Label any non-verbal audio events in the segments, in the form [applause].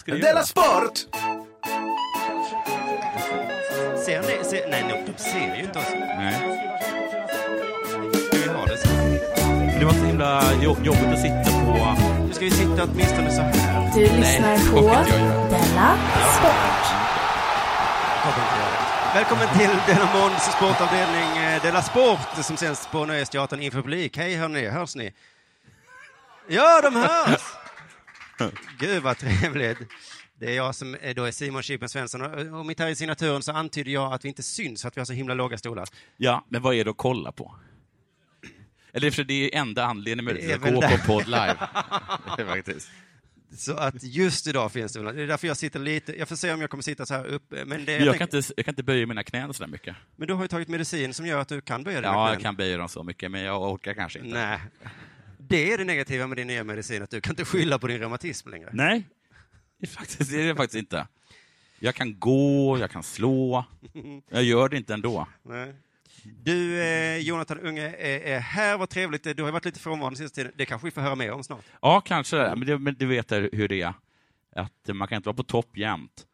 Ska Della? Sport! Ser ni? Ser, nej, nej, de ser ju inte oss. Nej. Vi har det så. Det var så himla jo- jobbigt att sitta på... Nu ska vi sitta åtminstone så här. Du lyssnar det på. Della Sport. Välkommen till Della Månds sportavdelning eh, Della Sport som sänds på Nöjesteatern inför publik. Hej hörni, hörs ni? Ja, de hörs! Gud vad trevligt. Det är jag som är, då är Simon Chippen Svensson och, och mitt här i signaturen så antyder jag att vi inte syns för att vi har så himla låga stolar. Ja, men vad är det att kolla på? Eller för det är enda anledningen med att väl gå det. på podd live. [laughs] Det är Faktiskt. Så att just idag finns det, det är därför jag sitter lite, jag får se om jag kommer sitta så här uppe. Men, det, Men jag, kan tänker- inte, jag kan inte böja mina knän så där mycket. men du har ju tagit medicin som gör att du kan böja med Ja, knän. jag kan böja dem så mycket, men jag orkar kanske inte. Nej. Det är det negativa med din nya medicin, att du kan inte skylla på din reumatism längre. Nej, det är, faktiskt, det är det faktiskt inte. Jag kan gå, jag kan slå. Jag gör det inte ändå. Nej. Du, eh, Jonathan Unge, är, är här. Vad trevligt. Du har varit lite frånvarande sista tiden. Det kanske vi får höra mer om snart. Ja, kanske. Men, det, men du vet hur det är. Att man kan inte vara på topp jämt.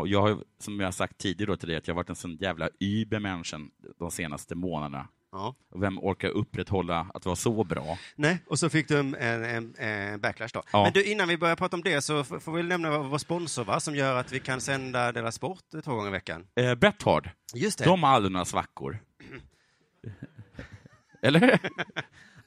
Och jag har, som jag har sagt tidigare då till dig, att jag har varit en sån jävla übermänniskan de senaste månaderna. Ja. Och vem orkar upprätthålla att vara så bra? Nej, och så fick du en, en, en backlash då. Ja. Men du, innan vi börjar prata om det så får vi nämna vår sponsor va, som gör att vi kan sända Dela Sport två gånger i veckan. Eh, Betthard, Just det. de har aldrig några svackor. [clears throat] Eller?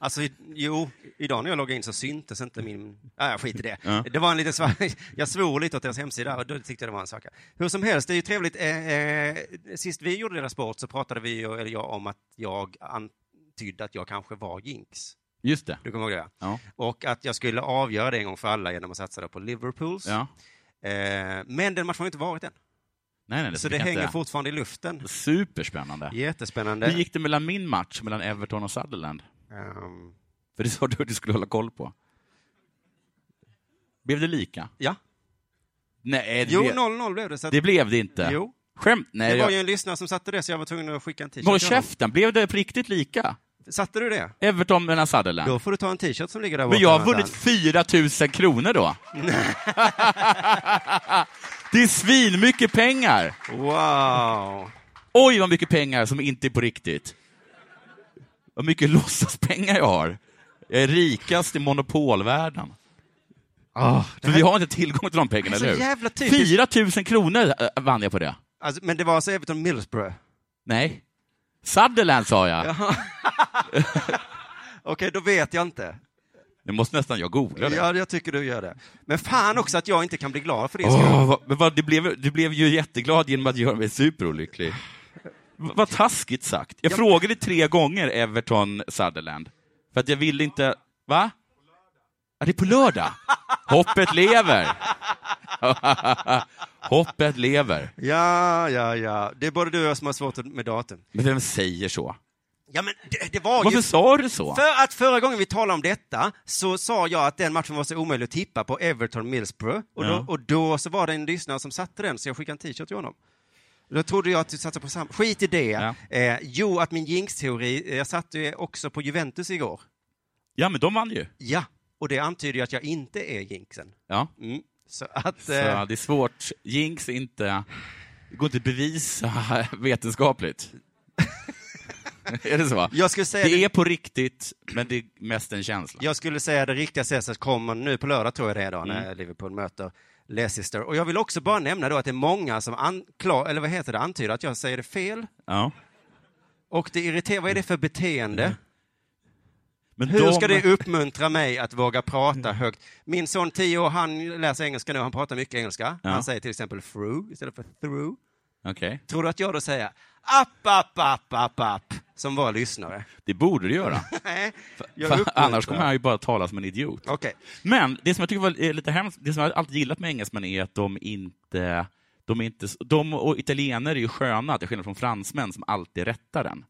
Alltså, jo, idag när jag loggade in så syntes inte min... Nej, jag skit i det. Ja. Det var en liten svart... [laughs] Jag svor lite åt deras hemsida och då tyckte jag det var en sak. Hur som helst, det är ju trevligt. Eh, eh, sist vi gjorde deras sport så pratade vi, eller jag, om att jag antydde att jag kanske var jinx. Just det. Du kommer ihåg det? Ja. Och att jag skulle avgöra det en gång för alla genom att satsa på Liverpools. ja. Eh, men den matchen har inte varit än. Nej, nej, Så fick det hänger inte. fortfarande i luften. Superspännande. Jättespännande. Hur gick det mellan min match mellan Everton och Sutherland? Ehm, För det sa du att du skulle hålla koll på. Blev det lika? ja. Nej, det, Jo, blev, 0-0 blev det. Så att, det blev det inte. Jo. Skämt? Nej, Det var jag... ju en lyssnare som satte det, så jag var tvungen att skicka en t-shirt Håll käften, blev det på riktigt lika? Satte du det? Everton mellan Sutherland? Då får du ta en t-shirt som ligger där Men borta jag har vunnit någonstans. 4 000 kronor då. [laughs] det är svinmycket pengar! Wow! Oj, vad mycket pengar som inte är på riktigt. Vad mycket [laughs] låtsaspengar jag har. Jag är rikast i monopolvärlden. För vi har inte tillgång till de pengarna, eller hur? jävla typiskt. 4 000 kronor äh, vann jag på det. Alltså, men det var alltså Everton Middlesbrough? Nej. Sutherland sa jag. [laughs] Okej, då vet jag inte. Nu måste nästan jag googla det. Ja, jag tycker du gör det. Men fan också att jag inte kan bli glad för det. Åh, vad, men vad, det blev, du blev ju jätteglad genom att göra mig superolycklig. Vad taskigt sagt. Jag Ja. frågade tre gånger Everton Sutherland. För att jag ville inte... Va? Ja, det är på lördag. Hoppet lever. [laughs] Hoppet lever. Ja, ja, ja. Det är både du och jag som har svårt med datum. Men vem säger så? Ja, men det, det var Varför ju... sa du så? För att förra gången vi talade om detta så sa jag att den matchen var så omöjlig att tippa på Everton Middlesbrough. Och, Ja. då, och då så var det en lyssnare som satte den, så jag skickade en t-shirt till honom. Då trodde jag att du satsade på samma. Skit i det. Ja. Eh, jo, att min jinx-teori, eh, jag satte ju också på Juventus igår. Ja, men de vann ju. Ja, och det antyder ju att jag inte är jinxen. Ja. Mm. Så att... Så Eh, det är svårt. Jinx inte... Det går inte att bevisa [laughs] vetenskapligt. [laughs] är det så? jag, skulle säga Det det, är på riktigt, men det är mest en känsla. jag skulle säga det riktiga sättet kommer nu på lördag, tror jag det är då, när Mm. Liverpool möter Leicester. Och jag vill också bara nämna då att det är många som anklar, eller vad heter det, antyder att jag säger det fel. Ja. Och det irriterar, vad är det för beteende? Men Hur de... ska det uppmuntra mig att våga prata högt? Min son 10 år, han läser engelska nu, han pratar mycket engelska. Ja. Han säger till exempel through istället för through. Okej, Tror du att jag då säger app, app, app, app, app, som var lyssnare? det borde du göra. [laughs] Nej, annars kommer han ju bara tala som en idiot. Okej. Men det som jag tycker var är lite hemskt, det som jag alltid gillat med engelsmän är att de inte... De, är inte, de och italienare är ju sköna, till skillnad från fransmän som alltid rättar den.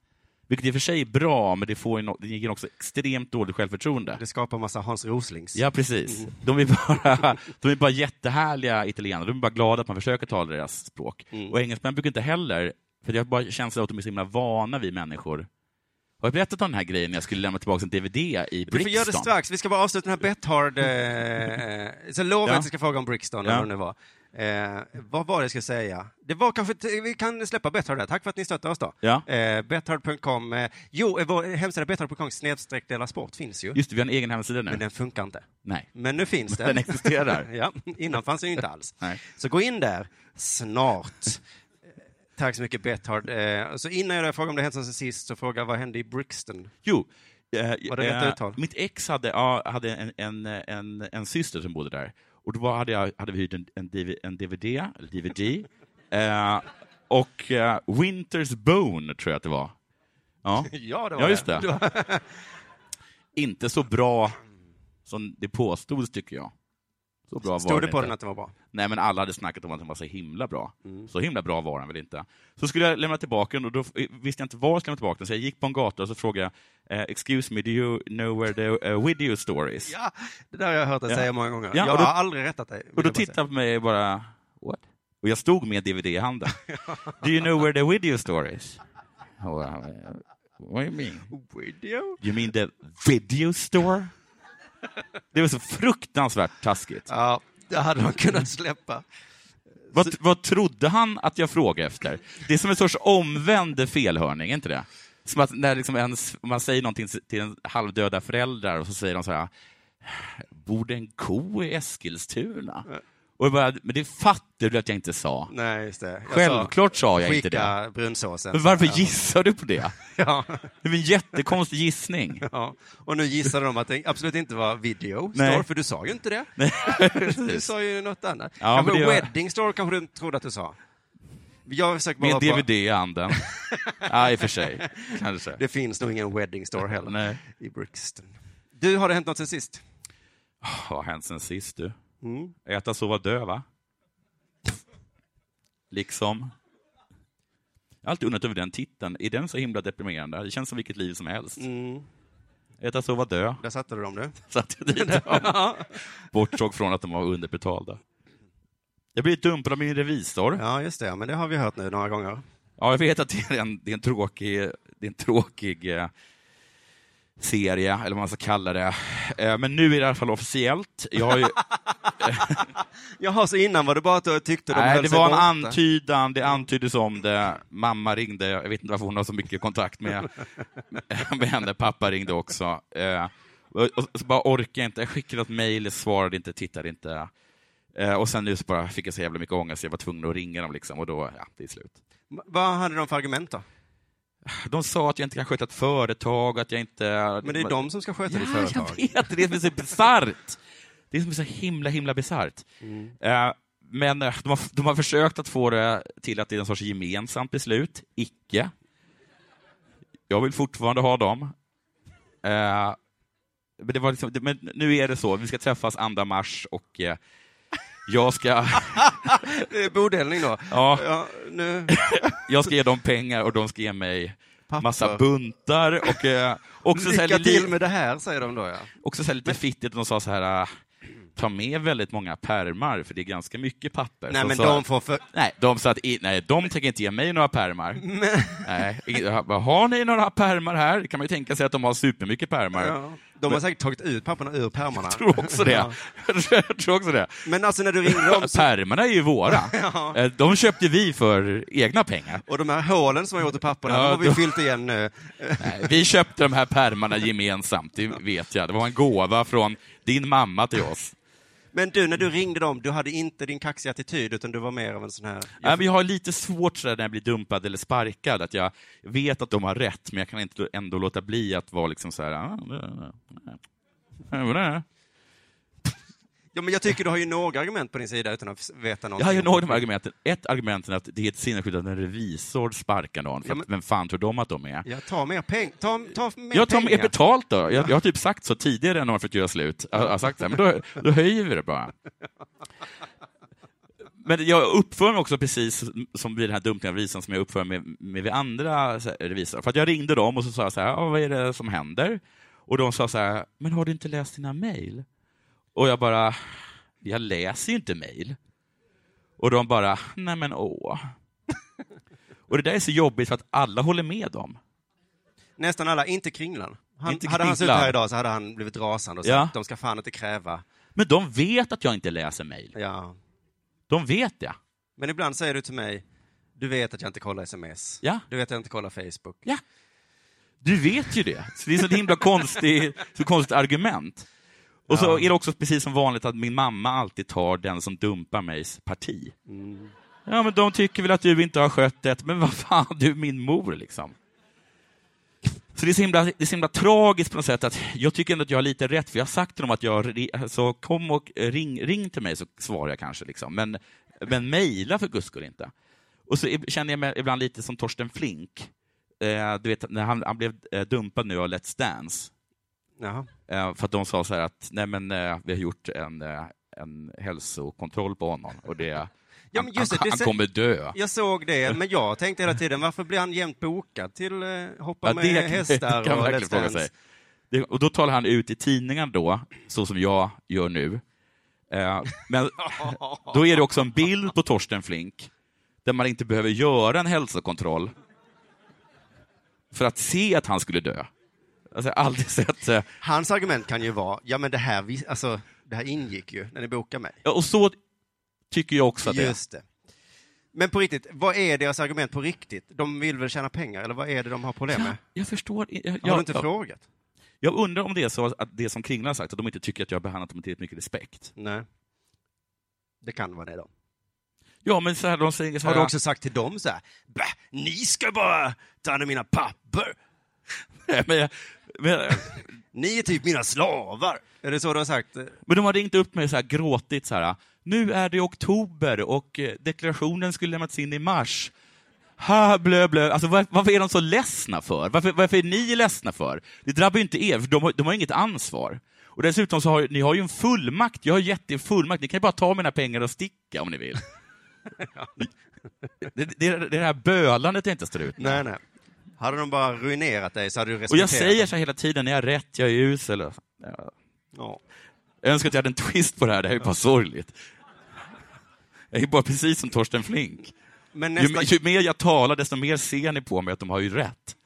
Vilket i och för sig är bra, men det, får ju det ger också extremt dåligt självförtroende. Det skapar massa Hans Roslings. Ja, precis. De är, bara, [laughs] de är bara jättehärliga italienare. De är bara glada att man försöker tala deras språk. Mm. Och engelsmän brukar inte heller, för jag har bara känslan av att de är så himla vana vid människor Har jag berättat om den här grejen när jag skulle lämna tillbaka en DVD i Du får göra det Brixton? strax. Vi ska bara avsluta den här Bethard... Eh, [laughs] så lovar Ja. att jag ska fråga om Brixton, Ja. eller vad det nu var. Eh, vad var det jag ska säga? Det var kanske... Vi kan släppa Bethard där. Tack för att ni stöttar oss då. Ja. Eh, Bethard.com. Eh, jo, eh, vår hemsida Bethard.com snedstreck dela sport finns ju. Just det, vi har en egen hemsida nu. Men den funkar inte. Nej. Men nu finns den. Den existerar. [laughs] ja, innan fanns den ju inte alls. Nej. Så gå in där snart. [laughs] Tack så mycket Bethard. Eh, så innan jag frågar om det hänt sen sist, så fråga vad hände i Brixton? Jo. Eh, Var det rätt eh, uttal? Mitt ex hade, ja, hade en, en, en, en syster som bodde där. Och då hade, jag, hade vi hyrt en, en, DV, en DVD, DVD. [laughs] eh, och eh, Winters Bone, tror jag att det var. Ja, [laughs] Ja, det var ja just det. det. [laughs] Inte så bra som det påstods, tycker jag. Så bra var Stod det den på inte. den att den var bra? Nej, men alla hade snackat om att den var så himla bra. Mm. Så himla bra var den väl inte. Så skulle jag lämna tillbaka den och då eh, visste jag inte var jag skulle lämna tillbaka den, så jag gick på en gata och så frågade jag eh, “Excuse me, do you know where the uh, video store is?” Ja, det där har jag hört dig Ja. säga många gånger. Ja, jag då- har aldrig rättat dig. Och då tittade han på mig bara “What?” Och jag stod med DVD i handen. [laughs] “Do you know where the video store is?” “What do you mean?” Video? “You mean the video store?” Det var så fruktansvärt taskigt. Ja, det hade de kunnat släppa. Vad, vad trodde han att jag frågade efter? Det är som en sorts omvänd felhörning, inte det? Som att när liksom ens, man säger någonting till en halvdöda föräldrar och så säger de så här, bor det en ko i Eskilstuna? Och jag bara, men det fattar du att jag inte sa. Nej, just det. Jag Självklart sa jag inte det. Skicka brunsåsen. Men varför gissar du på det? [laughs] Ja, Det är en jättekonstig gissning. [laughs] ja. Och nu gissade de att det absolut inte var video Nej. store, för du sa ju inte det. [laughs] Nej, Du sa ju något annat. Ja, kanske var- wedding store kanske du trodde att du sa. Jag försöker bara Med DVD i handen. Ja, i och för sig. Kanske. Det finns nog ingen wedding store heller Nej. i Brixton. Du, har det hänt något sen sist? Vad har hänt sen sist du? Mm. Äta, sova, dö, va? Liksom. Jag har alltid undrat över den titeln. Är den så himla deprimerande? Det känns som vilket liv som helst. Mm. Äta, sova, dö. Där satte du dem du. [laughs] Satt jag dit dem. [laughs] Bortsåg från att de var underbetalda. Jag blev dumpad av min revisor. Ja, just det. Men det har vi hört nu några gånger. Ja, jag vet att det är en, det är en tråkig, det är en tråkig eh, serie, eller vad man ska kalla det. Eh, men nu är det i alla fall officiellt. Jag har ju, [laughs] Jaha, så innan var det bara att du tyckte de Nej, det var en borta? antydan, det antyddes om det. Mamma ringde, jag vet inte varför hon har så mycket kontakt med, [laughs] med henne. Pappa ringde också. Eh, och, så bara orkade jag inte. Jag skickade ett mejl, svarade inte, tittade inte. Eh, och sen nu så bara fick jag så jävla mycket ångest, jag var tvungen att ringa dem liksom, och då, ja, det är slut. Vad hade de för argument då? De sa att jag inte kan sköta ett företag, att jag inte... Men det är de som ska sköta ditt Ja, företag. jag vet, det är så bisarrt. Det är så himla, himla bisarrt. Mm. Eh, men eh, de har, de har försökt att få det till att det är en sorts gemensamt beslut. Icke. Jag vill fortfarande ha dem. Eh, men, det var liksom, men nu är det så, vi ska träffas 2 mars och jag ska, [laughs] Det är bodelning då. ja, Ja, nu... [laughs] jag ska ge dem pengar och de ska ge mig Papper. massa buntar och eh, också så här, Lycka li- till med det här, säger de då ja. Också så här lite fittigt, de sa så här, äh, ta med väldigt många pärmar för det är ganska mycket papper. Nej, så, men så, de får för... Nej, de sa att nej, de tänker inte ge mig några pärmar. Nej, har ni några pärmar här? Det kan man ju tänka sig att de har supermycket pärmar. Ja. De har säkert tagit ut papperna ur pärmarna. [laughs] Jag tror också det. Ja. [laughs] Jag tror också det. Men alltså när du ringde dem så... Pärmarna är ju våra. [laughs] Ja. Eh, De köpte vi för egna pengar. Och de här hålen som har gjort i papperna, Ja, de har vi då- fyllt igen nu. Nej, vi köpte de här pärmarna gemensamt, det vet jag. Det var en gåva från din mamma till oss. Men du, när du ringde dem, du hade inte din kaxiga attityd, utan du var mer av en sån här... Nej, men jag har lite svårt sådär när jag blir dumpad eller sparkad, att jag vet att de har rätt, men jag kan inte ändå låta bli att vara liksom så här. "Ah, det- det- det- det." Ja, men jag tycker du har ju några argument på din sida utan att veta någonting. Jag har ju några argumenten. Ett argument är att det är ett sinnessjukt att en revisor sparkar någon, för Ja, men- vem fan tror de att de är? Ja, ta mer pengar. Ta, ta mer Jag tar pengar. mer betalt då. Jag, jag har typ sagt så tidigare när de har fått göra slut. Jag har sagt så här, men då, då höjer vi det bara. Men jag uppför mig också precis som vid den här dumpningen av revisorn som jag uppför mig med vid andra revisorer. För att jag ringde dem och så sa jag så här, "Ja, vad är det som händer? Och de sa så här, men har du inte läst dina mejl? Och jag bara, jag läser ju inte mejl. Och de bara, nej men åh. [laughs] Och det där är så jobbigt för att alla håller med dem. Nästan alla, inte Kringlan. Han, Inte hade han suttit här idag så hade han blivit rasande och sagt, Ja. de ska fan inte kräva. Men de vet att jag inte läser mejl. Ja. De vet det. Men ibland säger du till mig, du vet att jag inte kollar sms. Ja. Du vet att jag inte kollar Facebook. Ja. Du vet ju det. Så det är så himla konstigt, så konstigt argument. Och så är det också precis som vanligt att min mamma alltid tar den som dumpar mejs parti. Mm. Ja, men de tycker väl att du inte har skött det, men vad fan, du är min mor liksom. Så det är, så himla, det är så himla tragiskt på något sätt att jag tycker ändå att jag har lite rätt, för jag har sagt till dem att jag, så kom och ring, ring till mig så svarar jag kanske, liksom. men, men mejla för guds skull inte. Och så känner jag mig ibland lite som Torsten Flink, eh, du vet när han, han blev eh, dumpad nu av Let's Dance, Jaha. eh, för att de sa så här att nej men eh, vi har gjort en, eh, en hälsokontroll på honom och det, [laughs] Ja, det, han, det han sä- kommer dö. Jag såg det, [laughs] men jag tänkte hela tiden, varför blir han jämt bokad till hoppa Ja, med det hästar [laughs] det kan och Let's fråga sig. Det, och då talar han ut i tidningen då, så som jag gör nu. Eh, men då är det också en bild på Torsten Flink, där man inte behöver göra en hälsokontroll för att se att han skulle dö. Alltså, jag har aldrig sett... Hans argument kan ju vara, ja men det här, vi- alltså, det här ingick ju när ni bokade mig. ja, och så tycker jag också att det är. Just det. Men på riktigt, vad är deras argument på riktigt? De vill väl tjäna pengar, eller vad är det de har problem med? Jag förstår. Jag, Har jag, du inte jag, frågat? jag undrar om det är så att det som Kringlan har sagt, att de inte tycker att jag har behandlat dem med tillräckligt mycket respekt. Nej. Det kan vara det då. Ja, men så här, de säger så Har här, du också sagt till dem så här, "Bä, ni ska bara ta hand om mina papper. men, jag- men, [laughs] Ni är typ mina slavar. Är det så du har sagt? Men de har ringt upp mig så här gråtigt så här. Nu är det oktober och eh, deklarationen skulle lämnats in i mars. Ha, blö, blö. Alltså, var, varför är de så ledsna för? Varför, varför är ni ledsna för? Det drabbar ju inte er, för de har, de har inget ansvar. Och dessutom så har ni har ju en fullmakt. Jag har gett er fullmakt. Ni kan ju bara ta mina pengar och sticka om ni vill. [laughs] det, det, det är det här bölandet jag inte står ut med. Nej, nej. Hade de bara ruinerat dig så hade du Och respekterat jag säger så hela tiden, är jag rätt, jag är usel. Ja. Ja. Jag önskar att jag hade en twist på det här, det här är bara sorgligt. Jag är bara precis som Torsten Flink. Men Ju, nästa, ju mer jag talar, desto mer ser ni på mig att de har ju rätt.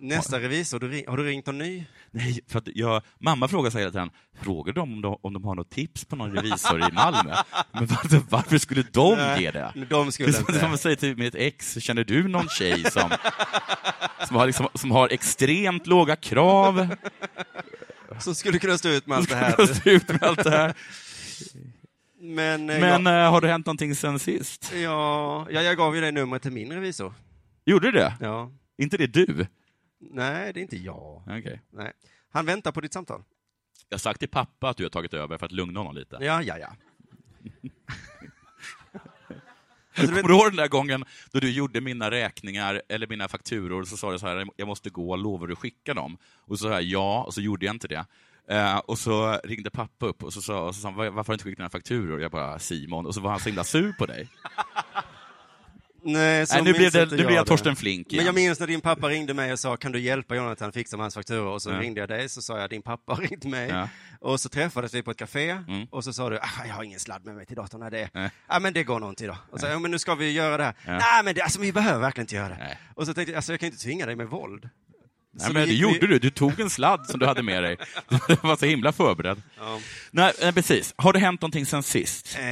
nästa revisor, har du ringt någon ny? Nej, för att jag, mamma frågar sig hela tiden, frågar de om, de om de har något tips på någon revisor i Malmö? Men varför, varför skulle de Nej, ge det? De skulle som, det är som inte. att säga till mitt ex, känner du någon tjej som, som, har, liksom, som har extremt låga krav? Som skulle kunna stå ut med allt det här. Ut med allt det här. Men, eh, Men jag, eh, har det hänt någonting sen sist? ja, ja, jag gav ju dig numret till min revisor. Gjorde du det? Ja. Inte det du? Nej, det är inte jag. Okej. Nej. Han väntar på ditt samtal. Jag har sagt till pappa att du har tagit över för att lugna honom lite. Ja, ja, ja. Alltså, [laughs] Kommer du ihåg den där gången då du gjorde mina räkningar, eller mina fakturor, så sa du så här, jag måste gå, lovar du skicka dem? Och så sa jag ja, och så gjorde jag inte det. Eh, och så ringde pappa upp och så sa, och så sa han, "Var- varför har du inte skickat dina fakturor? Jag bara, Simon. Och så var han så himla sur på dig. Nej, Nej, nu blev, det, nu blev jag. Torsten Flink igen. Men jag minns när din pappa ringde mig och sa, kan du hjälpa Jonathan fixa med hans fakturor? Och så Ja. ringde jag dig, så sa jag, din pappa har ringt mig. Ja. Och så träffades vi på ett café, Mm. och så sa du, ah, jag har ingen sladd med mig till datorn. Nej, det, ja, men det går nog inte idag. Och så, ja, men nu ska vi göra det här. Ja. Nej, men det, alltså, vi behöver verkligen inte göra det. Nej. Och så tänkte jag, alltså, jag kan inte tvinga dig med våld. Nej, men det gjorde du. Du tog en sladd som du hade med dig. [laughs] Du var så himla förberedd. Ja. Nej, precis. Har det hänt någonting sen sist? Eh,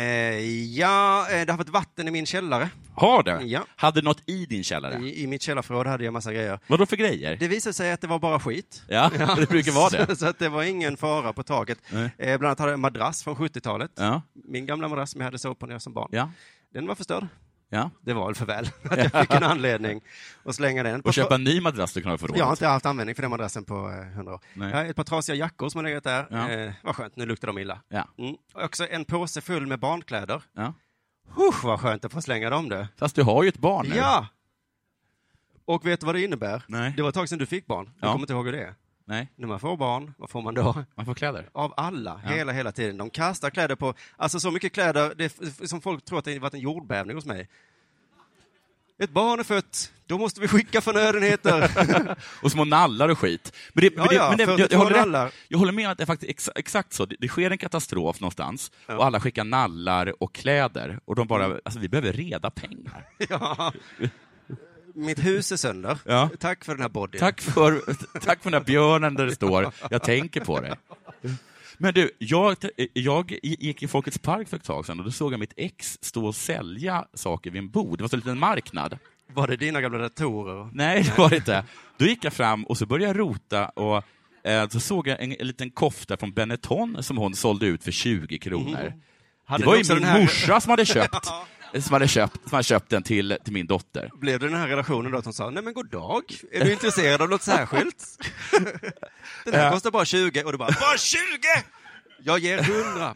ja, eh, det har varit vatten i min källare. Har det? Ja. Hade du något i din källare? I, I mitt källarförråd hade jag massa grejer. Vad då för grejer? Det visade sig att det var bara skit. Ja, [laughs] det brukar vara det. Så, [laughs] så att det var ingen fara på taket. Eh, bland annat hade jag en madrass från 70-talet. Ja, Min gamla madrass som jag hade sovit på när jag som barn. ja, Den var förstörd. Ja. Det var väl för väl [laughs] att jag fick en anledning att slänga den. Och köpa en ny madrass du kan ha i förrådet. Jag har inte haft användning för den madrassen på eh, hundra år. Nej. Jag har ett par trasiga jackor som har legat där. Ja. Eh, vad skönt, nu luktar de illa. Ja, Mm. Och också en påse full med barnkläder. ja. Husch, vad skönt att få slänga dem du. Fast du har ju ett barn nu. Ja! Och vet du vad det innebär? Nej. Det var ett tag sedan du fick barn. Jag Ja. kommer inte ihåg hur det är. Nej, När man får barn, vad får man då? man får kläder. Av alla, Ja. hela, hela tiden. De kastar kläder på, alltså så mycket kläder, det är som folk tror att det varit en jordbävning hos mig. Ett barn är fött, då måste vi skicka förnödenheter. [laughs] Och små nallar och skit. Men det, men Ja, det, ja, men det, 42 jag, jag, håller jag håller med att det är faktiskt ex, exakt så. Det, det sker en katastrof någonstans Ja. och alla skickar nallar och kläder och de bara, alltså vi behöver reda pengar. [laughs] ja. Mitt hus är sönder. Ja. Tack för den här bodyn. Tack för, tack för den där björnen där det står ”Jag tänker på dig”. Men du, jag, jag gick i Folkets park för ett tag sedan och då såg jag mitt ex stå och sälja saker vid en bod. Det var så en liten marknad. Var det dina gamla datorer? Nej, det var det inte. Då gick jag fram och så började jag rota och eh, så såg jag en, en liten kofta från Benetton som hon sålde ut för 20 kronor. Mm. Det var ju min här- morsa som hade köpt, [laughs] som hade köpt, som hade köpt den till, till min dotter. Blev det den här relationen då att hon sa, nej men god dag, är du intresserad av något särskilt? [laughs] Den här kostar bara 20 och du bara, bara 20! Jag ger 100.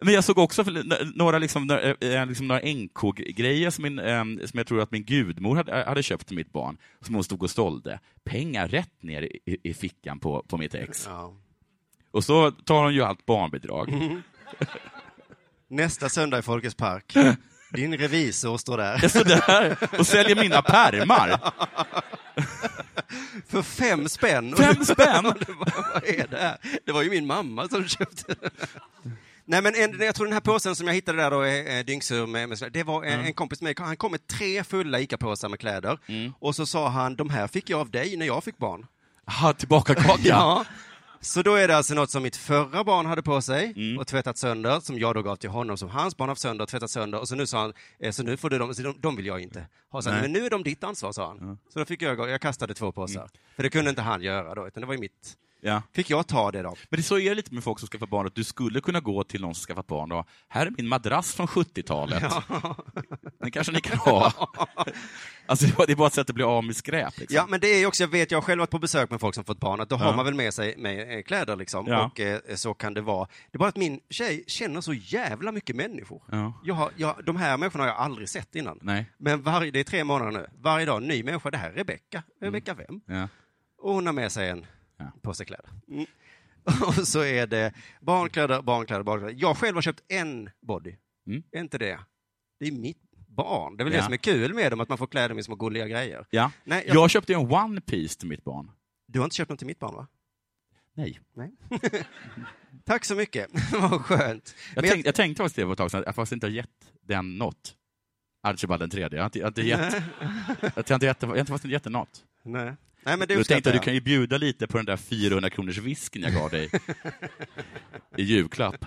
Men jag såg också några, liksom, några, eh, liksom, några NK-grejer som, min, eh, som jag tror att min gudmor hade, hade köpt till mitt barn, som hon stod och sålde. Pengar rätt ner i, i fickan på, på mitt ex. Ja. Och så tar hon ju allt barnbidrag. Mm. [laughs] Nästa söndag i Folkets park, [laughs] din revisor står där. Jag står där och säljer mina pärmar. [laughs] För fem spänn. Fem spänn? [laughs] Det var- Vad är det här? Det var ju min mamma som köpte det. Nej men en, jag tror den här påsen som jag hittade där då, eh, dyngsur med, med det var en, en kompis med han kom med tre fulla ICA-påsar med kläder. Och så sa han, de här fick jag av dig när jag fick barn. Aha, tillbaka kaka. [laughs] Ja. Så då är det alltså något som mitt förra barn hade på sig Mm. och tvättat sönder, som jag då gav till honom, som hans barn haft sönder och tvättat sönder. Och så nu sa han, eh, så nu får du dem, så de, de vill jag inte ha. Så men nu är de ditt ansvar, sa han. Så då fick jag, jag kastade två påsar. För det kunde inte han göra då, utan det var ju mitt. Ja. Fick jag ta det då? Men det så är det lite med folk som skaffar barn, att du skulle kunna gå till någon som skaffat barn och här är min madrass från 70-talet. [laughs] Den kanske ni kan ha. Alltså, det är bara- ett sätt att bli av med skräp. Liksom. Ja, men det är också, jag vet, jag har själv varit på besök med folk som fått barn, att då har Ja. man väl med sig med eh, kläder liksom. Ja. Och eh, så kan det vara. Det är bara att min tjej känner så jävla mycket människor. Ja. Jag har, jag, de här människorna har jag aldrig sett innan. Nej. Men varje, det är tre månader nu. Varje dag ny människa. Det här är Rebecka. Rebecka vem? Ja. Och hon har med sig en Ja. påse kläder. Mm. [laughs] Och så är det barnkläder, barnkläder, barnkläder. Jag själv har köpt en body. Mm. Är inte det? Det är mitt barn. Det är väl Ja. det som är kul med dem, att man får klä dem i små gulliga grejer. Ja. Nej, jag- Jag köpte en One Piece till mitt barn. Du har inte köpt något till mitt barn, va? Nej. Nej. [laughs] Tack så mycket. [laughs] Vad skönt. Jag, tänkte, jag tänkte faktiskt det på ett tag sedan, att jag faktiskt inte har gett den något. Archibald den tredje. Jag har inte, jag har inte gett, jag har jag inte gett den något. Nej. Nej, men det Jag tänkte att du jag. kan ju bjuda lite på den där 400 kronors whisken jag gav dig [laughs] i julklapp.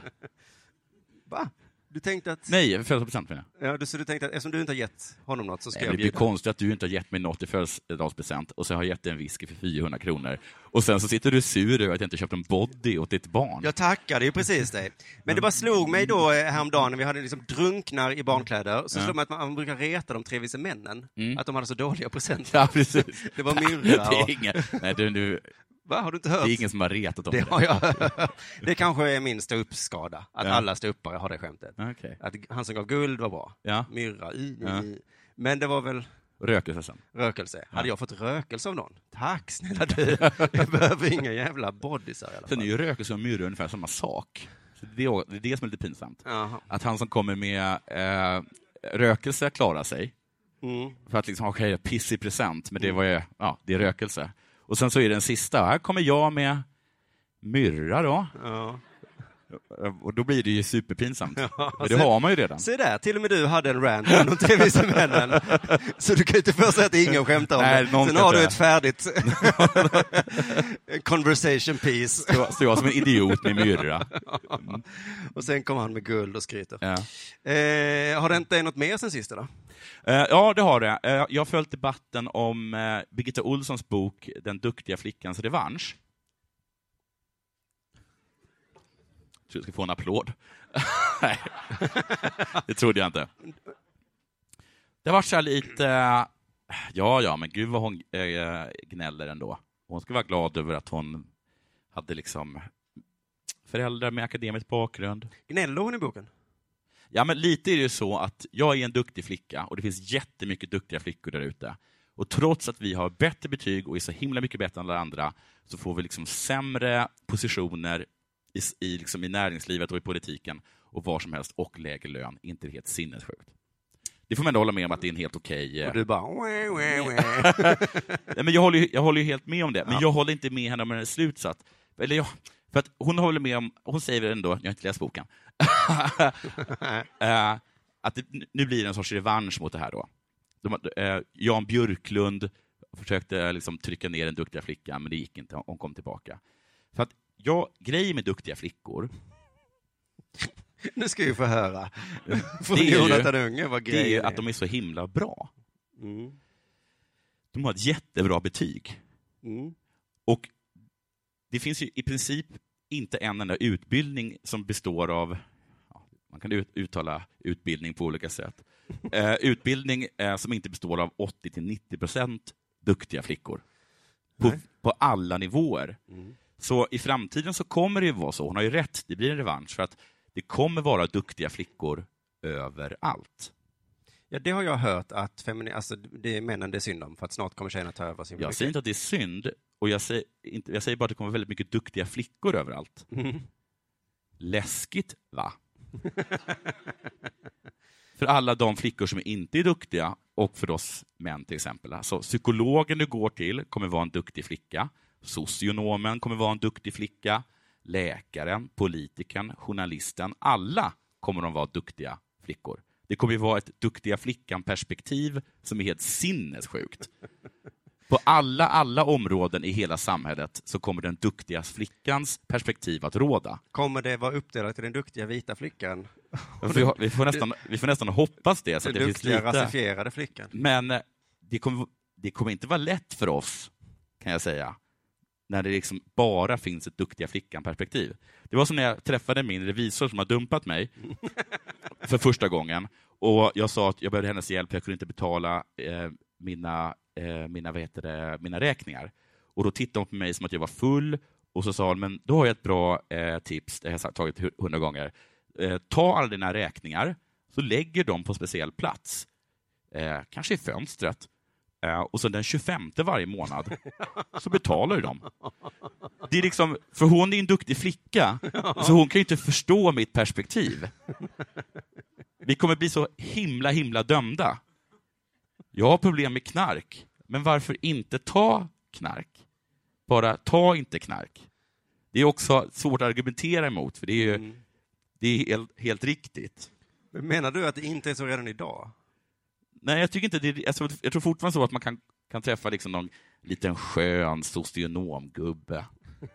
Va? Du tänkte att... Nej, födelsedagspresent menar jag. Ja, du, så du tänkte att eftersom du inte har gett honom något så ska Nej, jag det blir ju bjuda. konstigt att du inte har gett mig något i födelsedagspresent och så har jag gett dig en whisky för 400 kronor. Och sen så sitter du sur över att jag inte köpt en body åt ditt barn. Jag är ju precis det. Men det bara slog mig då eh, häromdagen när vi hade liksom drunknar i barnkläder, så Ja. slog mig att man, man brukar reta de tre vise männen, Mm. att de hade så dåliga presenter. Ja, precis. Det var [laughs] myrra och... nej, du, du, Va, har du inte hört? det är ingen som har retat om Det det. har jag. [laughs] Det kanske är min ståuppskada, att Ja. alla ståuppare har det skämtet. Okej. Att han som gav guld var bra. Ja, Myrra, i, i, Ja. i. Men det var väl rökelse sen. rökelse. Hade jag fått rökelse av någon? Tack snälla du. [laughs] Jag behöver inga jävla bodysar i alla Sen är fall. ju rökelse och myrra ungefär samma sak. Så det, är, det som är lite pinsamt. Jaha. Att han som kommer med eh, rökelse klarar sig, Mm. för att liksom ha okay, pissig present, men det var ju, ja, det är rökelse. Och sen så är det den sista, här kommer jag med myrra då, Ja och då blir det ju superpinsamt. [laughs] Ja, Men det sen- har man ju redan. Se där, till och med du hade en rant om de tre vise männen. [laughs] Så du kan ju inte först säga att ingen skämtar om Nej, det. Sen har du ett färdigt [laughs] conversation piece. Jag, så jag som en idiot med myrra. Och sen kommer han med guld och skryter. Ja. Eh, har det inte något mer sen sist då? Eh, Ja, det har det. Eh, Jag har följt debatten om eh, Birgitta Olssons bok Den duktiga flickans revansch. Jag ska få en applåd. [laughs] Nej, det trodde jag inte. Det var så lite, eh, ja, ja, men gud vad hon eh, gnäller ändå. Hon ska vara glad över att hon hade liksom föräldrar med akademisk bakgrund. Gnäller hon i boken? Ja, men lite är det ju så att jag är en duktig flicka och det finns jättemycket duktiga flickor där ute. Och trots att vi har bättre betyg och är så himla mycket bättre än alla andra så får vi liksom sämre positioner i, i, liksom i näringslivet och i politiken och var som helst och lägre lön. Inte helt sinnessjukt. Det får man ändå hålla med om att det är en helt okej... eh, Och du bara... [laughs] Nej, men jag, håller, ju- jag håller ju helt med om det, men jag håller inte med henne om hennes slutsats. Eller jag, för att hon håller med om, hon säger ändå, jag har inte läst boken, [laughs] Eh, att det, nu blir det en sorts revansch mot det här då. De, eh, Jan Björklund försökte liksom trycka ner den duktiga flickan, men det gick inte. Hon kom tillbaka. För att, ja, grejen med duktiga flickor, Nu ska vi få höra [laughs] från är Jonathan Unge vad det är ju grejen att de är så himla bra. Mm. De har ett jättebra betyg. Mm. Och det finns ju i princip inte en enda utbildning som består av, man kan ut, uttala utbildning på olika sätt, [laughs] eh, utbildning eh, som inte består av 80-90 procent duktiga flickor. På, på alla nivåer. Mm. Så i framtiden så kommer det ju vara så, hon har ju rätt, det blir en revansch, för att det kommer vara duktiga flickor överallt. Ja, det har jag hört att femini- alltså, det är männen det är synd om, för att snart kommer tjejerna ta över sin Jag säger inte att det är synd, och jag säger, inte, jag säger bara att det kommer väldigt mycket duktiga flickor överallt. Mm. Läskigt, va? [laughs] för alla de flickor som inte är duktiga, och för oss män till exempel. Alltså, psykologen du går till kommer vara en duktig flicka. Socionomen kommer vara en duktig flicka. Läkaren, politikern, journalisten. Alla kommer de vara duktiga flickor. Det kommer ju vara ett duktiga flickan-perspektiv som är helt sinnessjukt. På alla, alla områden i hela samhället så kommer den duktiga flickans perspektiv att råda. Kommer det vara uppdelat till den duktiga vita flickan? Vi, har- vi, får nästan, vi får nästan hoppas det, så att Den det finns duktiga lite... rasifierade flickan? Men eh, det kommer, det kommer inte vara lätt för oss, kan jag säga, när det liksom bara finns ett duktiga flickan-perspektiv. Det var som när jag träffade min revisor som har dumpat mig [laughs] för första gången. Och Jag sa att jag behövde hennes hjälp, jag kunde inte betala eh, mina, eh, mina, vad heter det, mina räkningar. Och Då tittade hon på mig som att jag var full, och så sa hon, men då har jag ett bra eh, tips, det har jag tagit hu- hundra gånger. Eh, ta alla dina räkningar, så lägger de på speciell plats eh, kanske i fönstret. Eh, och så den 25 varje månad så betalar du dem. Det är liksom, för hon är en duktig flicka, så hon kan ju inte förstå mitt perspektiv. Vi kommer bli så himla, himla dömda. Jag har problem med knark, men varför inte ta knark? Bara ta inte knark. Det är också svårt att argumentera emot, för det är ju Mm. det är helt, helt riktigt. Men Menar du att det inte är så redan idag? Nej, jag tycker inte det. Alltså, jag tror fortfarande så att man kan, kan träffa liksom någon liten skön socionomgubbe [laughs]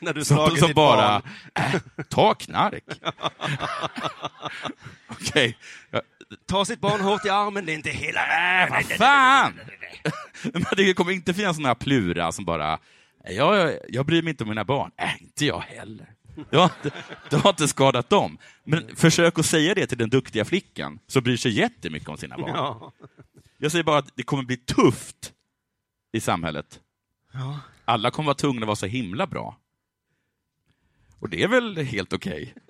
När du som, som bara, äh, ta knark. [laughs] Okej, ja, Ta sitt barn hårt i armen, det är inte hela världen. vad fan! [laughs] Men det kommer inte finnas såna här plura som bara, jag, jag bryr mig inte om mina barn. Äh, inte jag heller. Det har, inte, det har inte skadat dem. Men försök att säga det till den duktiga flickan som bryr sig jättemycket om sina barn. Ja. Jag säger bara att det kommer bli tufft i samhället. Ja. Alla kommer vara tvungna att vara så himla bra. Och det är väl helt okej? [laughs]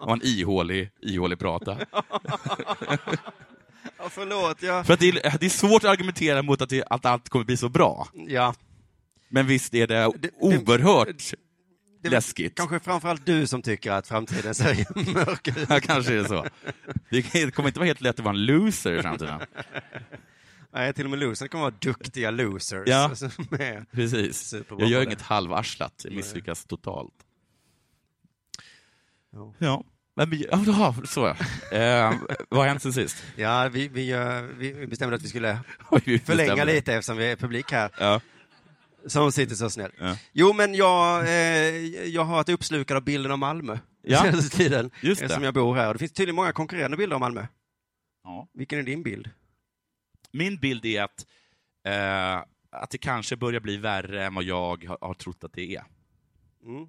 Okay. en ihålig, ihålig prata. ja, förlåt. Jag... För att det är, det är svårt att argumentera mot att, det, att allt kommer bli så bra. Ja. Men visst är det Det- det- oerhört Det är läskigt. kanske framförallt du som tycker att framtiden ser [laughs] mörk ut. Ja, kanske är det så. Det kommer inte vara helt lätt att vara en loser i framtiden. Nej, till och med losers kommer vara duktiga losers. Ja. [laughs] Precis. Jag gör inget halvarslat, jag misslyckas totalt. Ja. Ja. Men, vi- ja, så ja. Eh, vad har hänt sen sist? Ja, vi, vi, eh, vi bestämde att vi skulle förlänga lite eftersom vi är publik här, Ja. Som sitter så snällt. Ja. Jo, men jag, eh, jag har varit uppslukad av bilden av Malmö Ja. senaste tiden, Just det. eftersom jag bor här. Och det finns tydligen många konkurrerande bilder av Malmö. Ja. Vilken är din bild? Min bild är att, eh, att det kanske börjar bli värre än vad jag har, har trott att det är. Mm.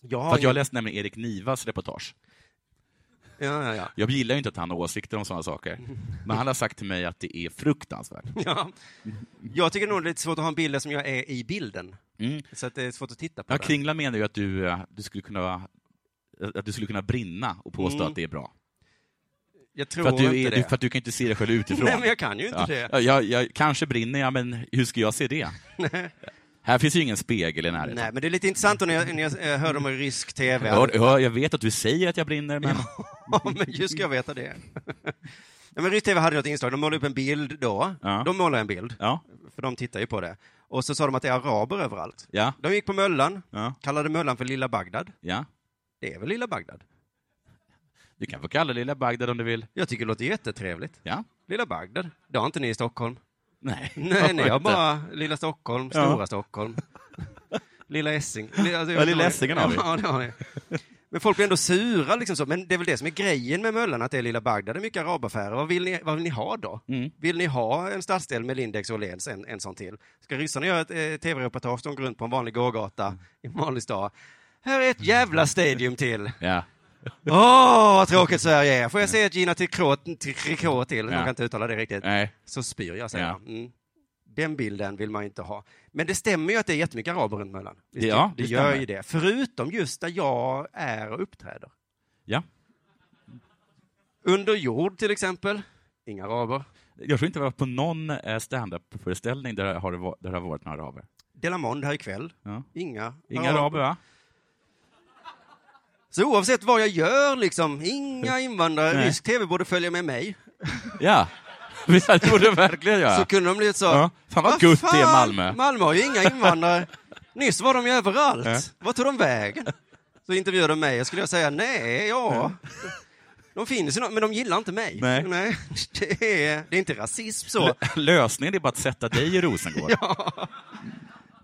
Jag har För jag läste nämligen Erik Nivas reportage. Ja, ja, ja. Jag gillar ju inte att han har åsikter om sådana saker, [laughs] men han har sagt till mig att det är fruktansvärt. ja. Jag tycker nog det är lite svårt att ha en bild som jag är i bilden. Mm. Så att det är svårt att titta på Ja, den. Kringla menar ju att du, eh, du, skulle kunna, att du skulle kunna brinna och påstå Mm. att det är bra. Jag tror För att, du inte är, det. du, för att du kan inte se dig själv [laughs] utifrån. Nej, men jag kan ju inte ja. det. Ja, jag, jag, kanske brinner jag, men hur ska jag se det? [laughs] Här finns ju ingen spegel i närheten. Nej, men det är lite intressant när jag, när jag eh, hör dem i rysk tv. Ja, ja, jag vet att du säger att jag brinner, men... Ja, [laughs] men hur ska jag veta det? [laughs] Ja, men rysk tv hade något inslag, de målade upp en bild då. Ja. De målade en bild, Ja, för de tittar ju på det. Och så sa de att det är araber överallt. ja, De gick på Möllan, kallade Möllan för Lilla Bagdad. ja. Det är väl Lilla Bagdad? Du kan få kalla det Lilla Bagdad om du vill. Jag tycker det låter jättetrevligt. Ja? Lilla Bagdad. Det har inte ni i Stockholm. [laughs] Nej. Nej, har inte. bara Lilla Stockholm, Ja. Stora Stockholm. [laughs] Lilla Essing. Alltså, Ja, Lilla Essingen har vi. Ja, det har ni. Men folk blir ändå sura liksom så. Men det är väl det som är grejen med Möllan, att det är Lilla Bagdad. Det är mycket arabaffärer. Vad vill ni, vad vill ni ha då? Mm. Vill ni ha en stadsdel med Lindex och Åhléns, en, en sån till? Ska ryssarna göra ett eh, tv-reportage, de går runt på en vanlig gågata i en vanlig stad. Här är ett jävla stadium till. Ja. [laughs] Åh, vad tråkigt Sverige är. Får jag ett Gina Tricot till? Ja. kan inte uttala det riktigt. Nej. Så spyr jag, säger Ja. Mm. Den bilden vill man inte ha. Men det stämmer ju att det är jättemycket araber runt Möllan. Visst, Ja, det, det gör ju det. Förutom just där jag är och uppträder. Ja. Under jord till exempel. Inga araber. Jag tror inte jag var på någon eh, stand-up-föreställning där, har det där det har varit några araber. Delamond här ikväll. Ja. Inga, Inga araber, va? Så oavsett vad jag gör, liksom, inga invandrare. Nej. Rysk tv borde följa med mig. Ja. [laughs] Det borde verkligen göra. Så kunde de bli så. Ja. Fan vad "Vad gutt det är Malmö. Malmö har ju inga invandrare. Nyss var de ju överallt. Ja. Vad tog de vägen? Så intervjuade de mig och skulle jag säga nej, ja. De finns ju, men de gillar inte mig. Nej. [laughs] det, är, det är inte rasism så. Lösningen är bara att sätta dig i Rosengård.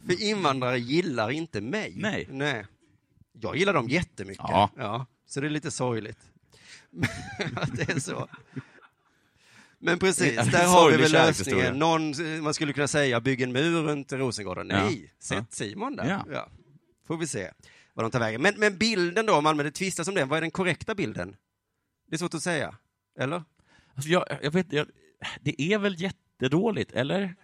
För invandrare gillar inte mig. Nej. nej. Jag gillar dem jättemycket. Ja. Så det är lite sorgligt. [laughs] att det är så. Men precis, där har vi väl lösningen. Någon, man skulle kunna säga, bygg en mur runt Rosengården. Ja. Nej, sätt Ja. Simon där. Ja. Ja. Får vi se vad de tar vägen. Men, men bilden då, Malmö, det tvistas om den. Vad är den korrekta bilden? Det är svårt att säga. Eller? Alltså jag, jag vet, jag, det är väl jättedåligt, eller?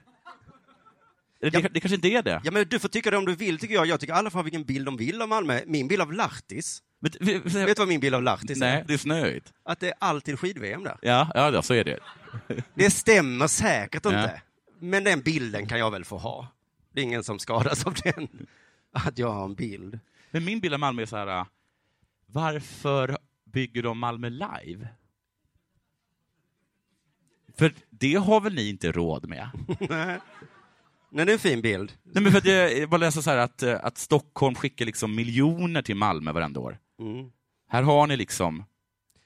Det, Ja. det kanske inte är det. Ja, men du får tycka det om du vill, tycker jag. Jag tycker alla får ha vilken bild de vill av Malmö. Min bild av Lahtis, Men, vi- vi- vet du vad min bild av Lahtis nej, är? det är snöigt. Att det är alltid skid-VM där. Ja, ja, ja, så är det. Det stämmer säkert Ja. inte. Men den bilden kan jag väl få ha. Det är ingen som skadas av den. Att jag har en bild. Men min bild av Malmö är så här, äh, varför bygger de Malmö live? För det har väl ni inte råd med? [laughs] Nej, det är en fin bild. Nej, men för att jag, jag bara läser så här att, äh, att Stockholm skickar liksom miljoner till Malmö varenda år. Mm. Här har ni liksom,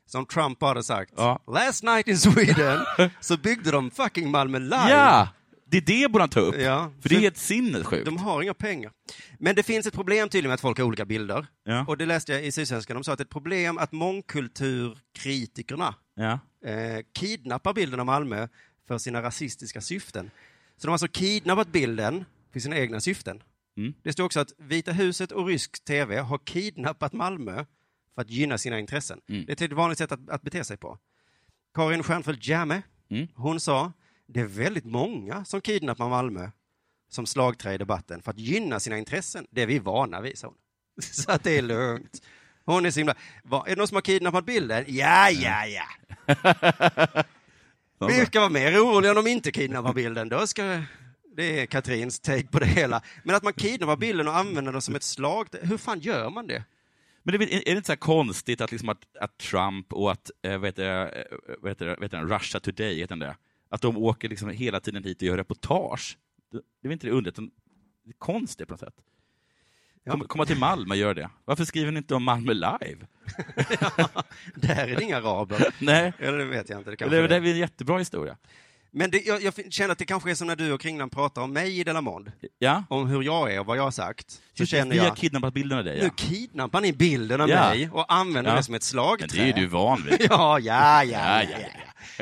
Som Trump hade sagt. Ja. Last night in Sweden [laughs] så byggde de fucking Malmö live. ja! Det är det borde han ta upp. Ja, För det är helt sinnessjukt. De har inga pengar. Men det finns ett problem tydligen med att folk har olika bilder. Ja. Och det läste jag i Sydsvenskan. De sa att det är ett problem att mångkulturkritikerna Ja. eh, kidnappar bilden av Malmö för sina rasistiska syften. Så de har alltså kidnappat bilden för sina egna syften. Mm. Det står också att Vita huset och rysk tv har kidnappat Malmö för att gynna sina intressen. Mm. Det är ett vanligt sätt att, att bete sig på. Karin Stjernfeldt Jammeh, Mm. hon sa, det är väldigt många som kidnappar Malmö som slagträ i debatten för att gynna sina intressen. Det är vi vana vid, sa hon. [laughs] Så att det är lugnt. Hon är så himla... Är det någon som har kidnappat bilden? Ja, ja, ja. [laughs] Vi ska vara mer oroliga om de inte kidnappar bilden. Då ska... Det är Katrins take på det hela. Men att man kidnappar bilden och använder den som ett slag, hur fan gör man det? Men det, är det inte så konstigt att, liksom att, att Trump och att, eh, vad heter, det, vad heter det, Russia Today, heter det, att de åker liksom hela tiden hit och gör reportage? Det, det är inte det underligt, det är konstigt på något sätt. Ja. Kom, komma till Malmö göra det. Varför skriver ni inte om Malmö live? [laughs] Där är det inga araber. [laughs] Nej, Eller det vet jag inte. Det är det är en jättebra historia. Men det, jag, jag känner att det kanske är som när du och Kringlan pratar om mig i Delamond. Ja, Om hur jag är och vad jag har sagt. Så känner vi har jag, kidnappat bilden av dig. nu Ja. kidnappar ni bilden av Ja. mig och använder Ja. det som ett slagträ. Men det är du van vid. [laughs] Ja, ja, ja, Ja,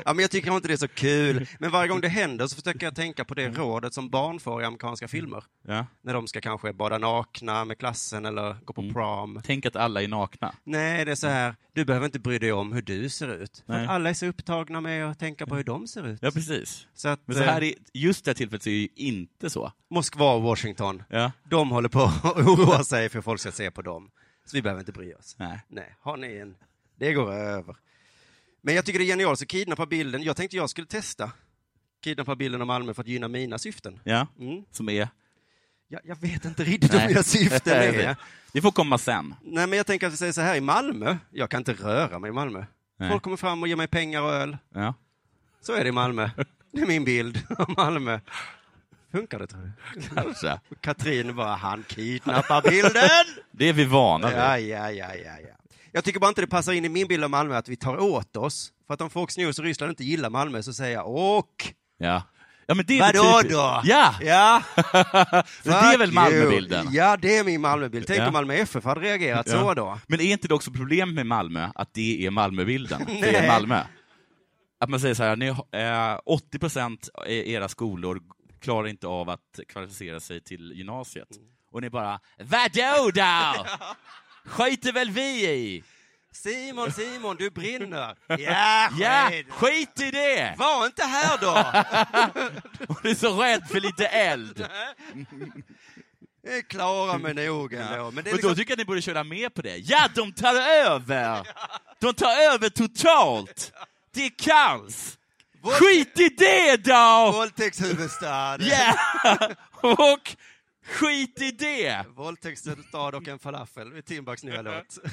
ja, men jag tycker inte det är så kul. Men varje gång det händer så försöker jag tänka på det rådet som barn får i amerikanska filmer. Ja. När de ska kanske bada nakna med klassen eller gå på Mm. prom. Tänk att alla är nakna. Nej, det är så här, du behöver inte bry dig om hur du ser ut. För alla är så upptagna med att tänka på hur de ser ut. Ja, precis. Så att Men så här eh, är, just det här tillfället så är det ju inte så. Moskva och Washington, Ja. de håller på [laughs] oroa sig för folk ska se på dem. Så vi behöver inte bry oss. Nej. Nej, har ni en, det går över. Men jag tycker det är genialt, så kidnappa bilden. Jag tänkte jag skulle testa kidnappa bilden av Malmö för att gynna mina syften. Ja, Mm. som är... Jag, jag vet inte riktigt om mina syften [laughs] är. Det får komma sen. Nej, men jag tänker att vi säger så här, i Malmö, jag kan inte röra mig i Malmö. Nej. Folk kommer fram och ger mig pengar och öl. Ja. Så är det i Malmö. [laughs] Det är min bild av Malmö. Funkar det tror du? Kanske. Katrin bara, han kidnappar bilden! Det är vi vana vid. Ja, ja, ja, ja, ja. Jag tycker bara inte det passar in i min bild av Malmö att vi tar åt oss. För att om Fox News och Ryssland inte gillar Malmö så säger jag och. Ja. Ja, men det är Vadå då? Ja! Ja, [laughs] det är väl Malmöbilden? Ja, det är min Malmöbild. Tänk Ja. om Malmö FF hade reagerat Ja. så då. Men är inte det också problem med Malmö, att det är Malmöbilden? [laughs] Det är Malmö. Att man säger så här, ni, eh, 80 procent i era skolor klarar inte av att kvalificera sig till gymnasiet. Och ni bara, vadå då? [laughs] Skiter väl vi i? Simon, Simon, du brinner. [laughs] Ja, Ja, skit. skit i det! Var inte här då. [laughs] Och du är så rädd för lite eld. Jag klarar mig nog ändå. Men det är Och då liksom... tycker jag att ni borde köra med på det. Ja, de tar över! De tar över totalt! Det är kaos! Skit i det då! Våldtäktshuvudstad. Ja! [laughs] Och skit i det! Våldtäktshuvudstad och en falafel. Är Timbaks nya låt. [laughs]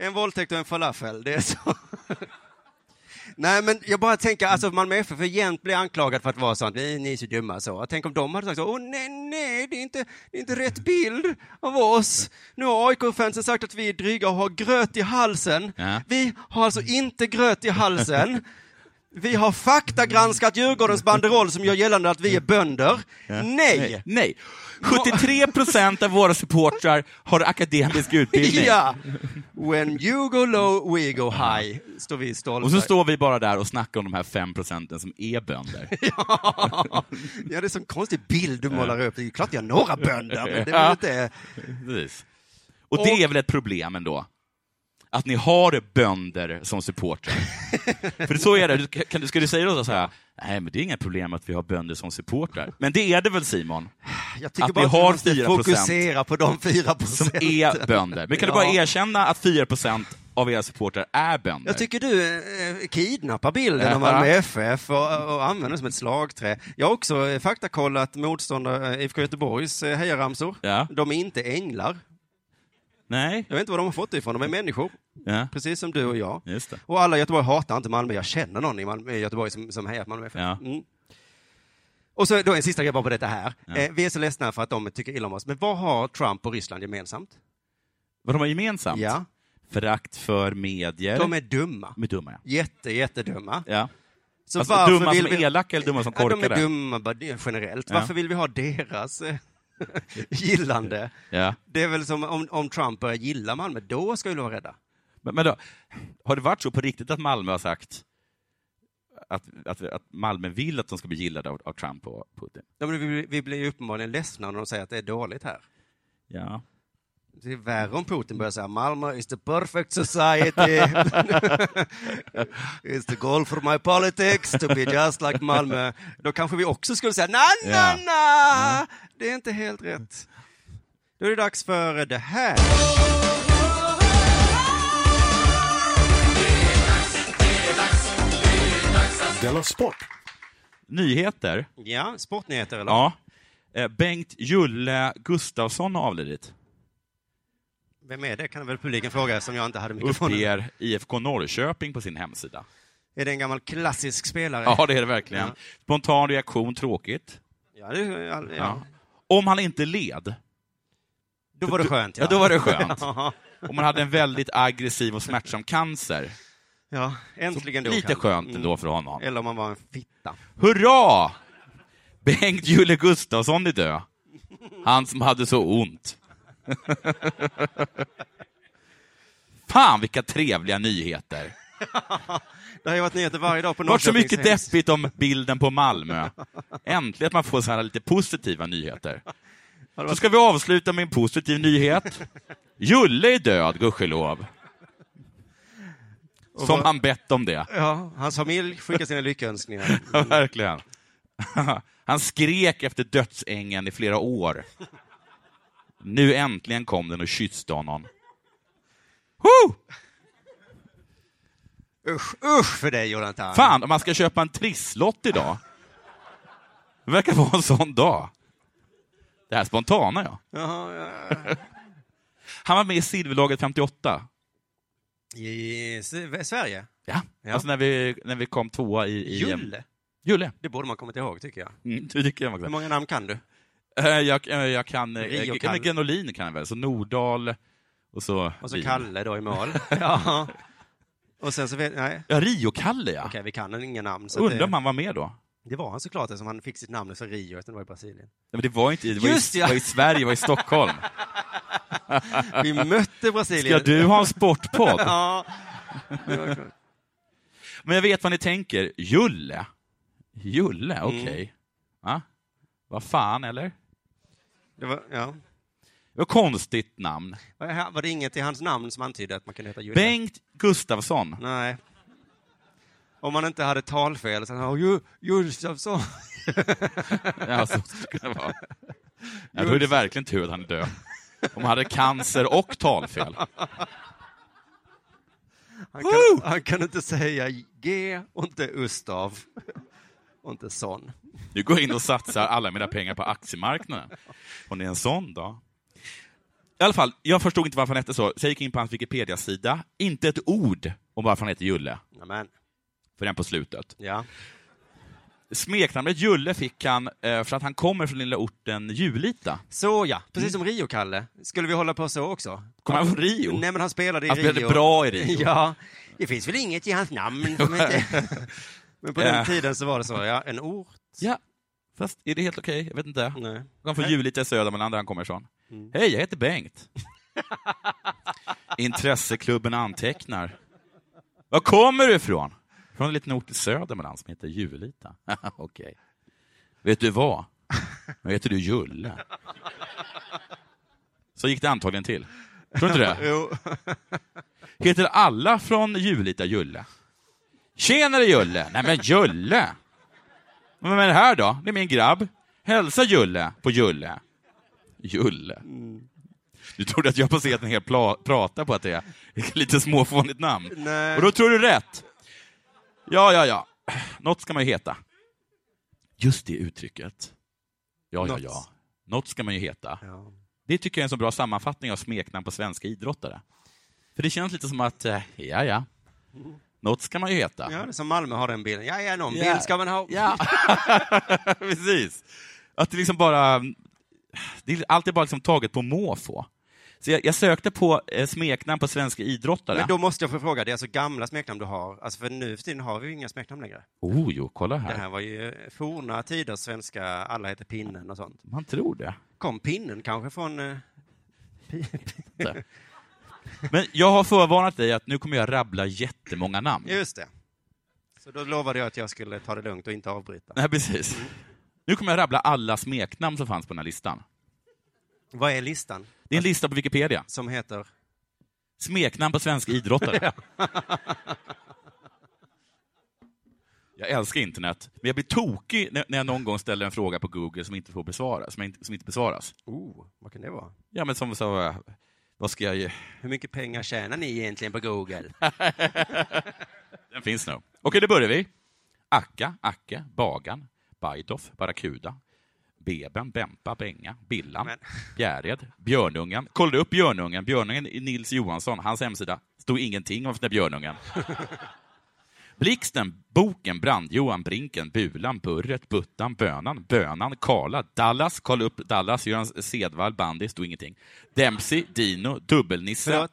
En våldtäkt och en falafel, det är så. [laughs] Nej, men jag bara tänker, alltså Malmö FF jämt blir anklagad för att vara sånt, ni är så dumma så. Tänk om de hade sagt så, åh nej, nej, det är inte, det är inte rätt bild av oss. Nu har AIK-fansen sagt att vi är dryga och har gröt i halsen. Ja. Vi har alltså inte gröt i halsen. Vi har faktagranskat Djurgårdens banderoll som gör gällande att vi är bönder. Nej! Nej. 73 procent av våra supportrar har akademisk utbildning. Ja! When you go low, we go high, står vi stolta. Och så står vi bara där och snackar om de här 5 procenten som är bönder. [laughs] ja, det är en konstig bild du målar upp. Det är klart jag har några bönder, men det är väl inte... Precis. Och det är väl ett problem ändå? Att ni har bönder som supportrar. [laughs] För så är det. Du- Kan, du- ska du säga så här, nej men det är inga problem att vi har bönder som supportrar. Men det är det väl Simon? Jag tycker Att bara vi att vi har måste 4%. fokusera på de fyra Som procenten. är bönder. Men kan du Ja. bara erkänna att 4 procent av era supportrar är bönder? Jag tycker du eh, kidnappar bilden av. Malmö FF och, och använder den som ett slagträ. Jag har också eh, faktakollat motståndare eh, IFK Göteborgs eh, hejaramsor. Ja. De är inte änglar. Nej? Jag vet inte var de har fått det ifrån. De är människor, Ja, precis som du och jag. just det. Och alla i Göteborg hatar inte Malmö. Jag känner någon i, Malmö, i Göteborg som, som hejar på Malmö FF. Ja. Mm. Och så då en sista grej bara på detta här. Ja. Eh, vi är så ledsna för att de tycker illa om oss. Men vad har Trump och Ryssland gemensamt? Vad de har gemensamt? Ja, Förakt för medier. de är dumma. De är dumma, ja. Jätte, jättedumma. ja. Så Alltså, dumma som vi... elaka eller dumma som Ja, de korkade? är dumma generellt. Varför vill vi ha deras eh, [laughs] gillande? Ja. Det är väl som om, om Trump börjar gilla Malmö, då ska vi vara rädda. Men, men då, har det varit så på riktigt att Malmö har sagt att, att, att Malmö vill att de ska bli gillade av, av Trump och Putin? Ja, men vi, vi blir ju uppenbarligen ledsna när de säger att det är dåligt här. Ja. Det är värre om Putin börjar säga Malmö is the perfect society. [laughs] It's the goal for my politics to be just like Malmö. Då kanske vi också skulle säga na, na, Ja. na. Det är inte helt rätt. Då är det dags för det här. Della Sport! Nyheter. Ja, sportnyheter eller? Ja. Eh, Bengt Julle Gustafsson har avlidit. Vem är det? Kan väl publiken fråga som jag inte hade mikrofonen. Uppger IFK Norrköping på sin hemsida. Är det en gammal klassisk spelare? Ja, det är det verkligen. Ja. Spontan reaktion, tråkigt. Ja, det, ja, ja. Om han inte led, Då var det skönt. ja, då var det skönt. [laughs] Om man hade en väldigt aggressiv och smärtsam cancer, ja äntligen då. lite skönt Mm. ändå för honom. Eller om man var en fitta. Hurra! Bengt Julle Gustafsson är död. Han som hade så ont. [laughs] Fan vilka trevliga nyheter. [laughs] Det har ju varit nyheter varje dag på Det har varit så Norrköpings mycket deppigt om bilden på Malmö. Äntligen att man får så här lite positiva nyheter. Så ska vi avsluta med en positiv nyhet. Julle är död, gudskelov. Som han bett om det. Ja, hans familj skickar sina lyckönskningar. Ja, [laughs] verkligen. Han skrek efter dödsängen i flera år. Nu äntligen kom den och kysste honom. Woo! Usch, usch för dig Jonathan. Fan, om man ska köpa en trisslott idag. Det verkar vara en sån dag. Det här spontana, ja. Jaha, ja. Han var med i Silverlaget 58. I S- Sverige? Ja, Ja. alltså när vi, när vi kom tvåa i... i Julle? Julle. Det borde man kommit ihåg, tycker jag. Mm, det tycker jag Hur också. många namn kan du? Eh, Jag, eh, jag kan... eh, Rio men Grenolin kan jag väl, så Nordahl och så... Och så Wien. Kalle då i mål. [laughs] ja. Och sen så vet, nej, Ja, Rio-Kalle ja. okej, vi kan inga namn. Så Undrar om det, han var med då? det var han såklart, eftersom han fick sitt namn efter Rio, utan det var i Brasilien. Nej, men det var inte det var, Just i, ja. var i Sverige, det var i Stockholm. [laughs] Vi mötte Brasilien. Ska du ha en sportpodd? [laughs] Ja. Men jag vet vad ni tänker. Julle? Julle, okej. Mm. Va? Vad fan, eller? Det var, ja. Det var konstigt namn. Var det inget i hans namn som antydde att man kunde heta Julle? Bengt Gustafsson. Nej. Om man inte hade talfel, så han Ju- Josefsson. Ja, så skulle det vara. Ja, då är det verkligen tur att han är död. Om han hade cancer och talfel. Han kan, han kan inte säga G och inte Ustav. Och inte sån. Nu går jag in och satsar alla mina pengar på aktiemarknaden. Det är en sån då. I alla fall, jag förstod inte varför han hette så, så jag gick in på hans Wikipedia-sida. Inte ett ord om varför han heter Julle, Nämen. för den på slutet. Ja. Smeknamnet Julle fick han eh, för att han kommer från lilla orten Julita. Så ja, precis som Rio-Kalle. Skulle vi hålla på så också? Kommer han från Rio? Nej, men han spelade i Han Rio. spelade bra i Rio. [laughs] Ja. Det finns väl inget i hans namn som [laughs] inte... [laughs] Men på den tiden så var det så, ja. En ort? Ja, fast är det helt okej? Jag vet inte. Nej. Han från Julita i Södermanland där han kommer ifrån. Mm. Hej, jag heter Bengt. Intresseklubben antecknar. Var kommer du ifrån? Från en liten ort i Södermanland som heter Julita. [laughs] okej. Vet du vad? Nu heter du Julle. Så gick det antagligen till. Tror du inte det? [laughs] Jo. Heter alla från Julita Julle? Tjenare Julle! Nej men Julle! Men vem är det här då? Det är min grabb. Hälsa Julle på Julle. Julle. Du trodde att jag på scenen helt pla- pratar på att det är lite småfånigt namn. Nej. Och då tror du rätt. Ja, ja, ja. Något ska man ju heta. Just det uttrycket. Ja, ja, Något. ja. Något ska man ju heta. Ja. Det tycker jag är en så bra sammanfattning av smeknamn på svenska idrottare. För det känns lite som att, eh, ja, ja. Något ska man ju heta. ja, det är som Malmö har den bilden. Ja, ja, någon Ja. bild ska man ha. Ja, [laughs] precis. Att det liksom bara... Det är alltid bara liksom taget på måfå. Så jag, jag sökte på eh, smeknamn på svenska idrottare. Men då måste jag få fråga, det är alltså gamla smeknamn du har? Alltså för nu för tiden har vi ju inga smeknamn längre. Oh, jo, kolla Det här. här var ju forna tiders svenska, alla heter Pinnen och sånt. Man tror det. Kom Pinnen kanske från... eh, Men jag har förvarnat dig att nu kommer jag rabbla jättemånga namn. Just det. Så då lovade jag att jag skulle ta det lugnt och inte avbryta. Nej, precis. Nu kommer jag rabbla alla smeknamn som fanns på den här listan. Vad är listan? Det är en lista på Wikipedia. Som heter? Smeknamn på svenska idrottare. [laughs] Jag älskar internet, men jag blir tokig när jag någon gång ställer en fråga på Google som inte får besvaras, som inte, som inte besvaras. Oh, vad kan det vara? Ja, men som så, vad ska jag ge? Hur mycket pengar tjänar ni egentligen på Google? [laughs] Den finns nu. Okej, då börjar vi. Akka, Acke, Bagan, Bajdoff, Barracuda, Beben, Bempa, Benga, Billan, Men- Bjäred, Björnungen. Kollade upp Björnungen. Björnungen är Nils Johansson. Hans hemsida stod ingenting om den där Björnungen. [laughs] Blixten, Boken, Brand-Johan, Brinken, Bulan, Burret, Buttan, Bönan, Bönan, Karla, Dallas, kolla upp Dallas, Göran Sedvall, bandy, stod ingenting. Dempsey, Dino, Dubbelnisse. Förlåt,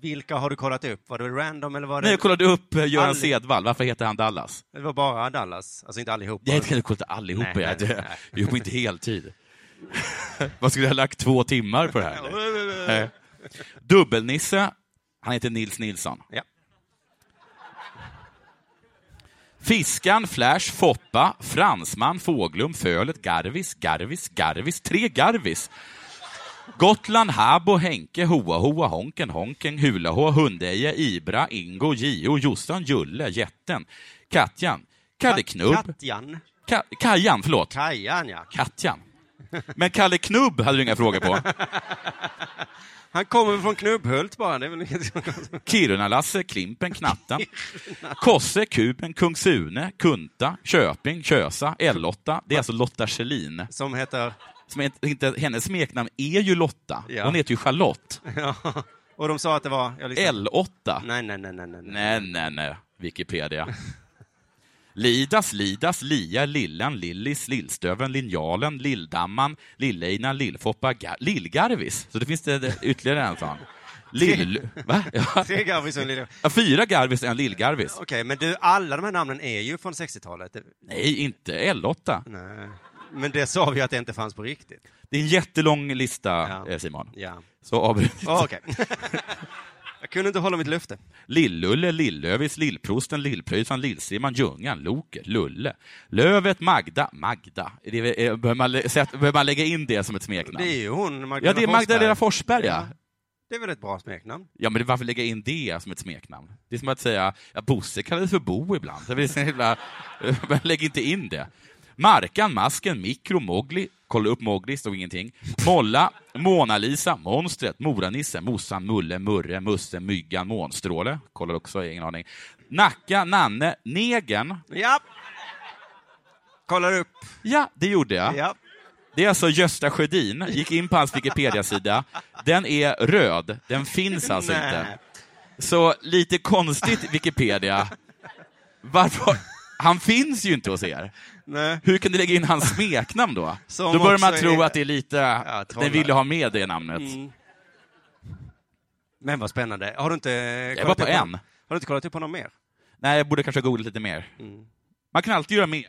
vilka har du kollat upp? Var det random eller var det... Nej, jag kollade upp eh, Göran Aldrig. Sedvall. Varför heter han Dallas? Det var bara Dallas, alltså inte allihop. Jag kan kolla allihopa. Nej, jag, nej, nej. jobbar inte heltid. [laughs] Vad skulle jag ha lagt två timmar på det här? [laughs] Eh, Dubbelnisse, han heter Nils Nilsson. Ja. Fiskan, Flash, Foppa, Fransman, Fåglum, Fölet, Garvis, Garvis, Garvis, tre Garvis. Gotland, Habo, Henke, Hoa, Hoa, Honken, Honken, Hulahå, Hundeje, Ibra, Ingo, Gio, Jossan, Julle, Jätten, Katjan, Kalle Knubb, Katjan. Ka Kajan, förlåt. Kajan, ja. Katjan. Men Kalle Knubb hade du inga frågor på. [laughs] Han kommer från Knubbhult bara. Det är väl inget... Kiruna-Lasse, Klimpen, Knatten. [laughs] Kosse, Kuben, Kung Sune, Kunta, Köping, Kösa, L8. Det är alltså Lotta Schelin. Som heter... Som är inte, hennes smeknamn är ju Lotta. Ja. Hon heter ju Charlotte. [laughs] Ja. Och de sa att det var... Lyssnade. L8. Nej, nej, nej, nej, nej. Nej, nej, nej. Wikipedia. [laughs] Lidas, Lidas, Lia, Lillan, Lillis, Lillstöven, Linjalen, Lilldamman, Lilleina, Lillfoppa, Ga- Lillgarvis. Så det finns det ytterligare en sån. Lill... Va? Ja. Tre Garvis och en lille... Ja, Fyra Garvis och en Lillgarvis. Okej, men du, alla de här namnen är ju från 60-talet. Det- Nej, inte L8. Nej. Men det sa vi att det inte fanns på riktigt. Det är en jättelång lista, Ja. eh, Simon. Ja. Så avbryt. Oh, Okej. [laughs] Jag kunde inte hålla mitt löfte. Lillulle, Lillövis, Lillprosten, Lillpröjsan, Lillsimman, Ljungan, Loket, Lulle. Lövet, Magda, Magda. Är det, är, behöver, man, lä- man lägga in det som ett smeknamn? Det är ju hon, Magdalena ja, det är Magdalena Forsberg, ja. Det är väl ett bra smeknamn? Ja, men varför lägga in det som ett smeknamn? Det är som att säga, ja, Bosse kallades för Bo ibland. Det är så himla, men [laughs] lägg inte in det. Markan, Masken, Mikro, Mowgli. Kolla upp Mowgli, stod ingenting. Molla, Mona-Lisa, Monstret, Moranisse, Mossan, Mulle, Murre, Musse, Myggan, Månstråle. Kollar också, ingen aning. Nacka, Nanne, Negen. Ja. Kollar upp. Ja, det gjorde jag. Ja. Det är alltså Gösta Sjödin, gick in på hans Wikipedia-sida. Den är röd, den finns alltså Nej. inte. Så lite konstigt Wikipedia. Varför? Han finns ju inte hos er. Nej. Hur kan du lägga in hans smeknamn då? [laughs] Då börjar man tro är- att det är lite, trollar. den ville ha med det namnet. Mm. Men vad spännande. Har du inte Jag kollat på upp en. Har du inte kollat upp honom mer? Nej, jag borde kanske googla lite mer. Mm. Man kan alltid göra mer.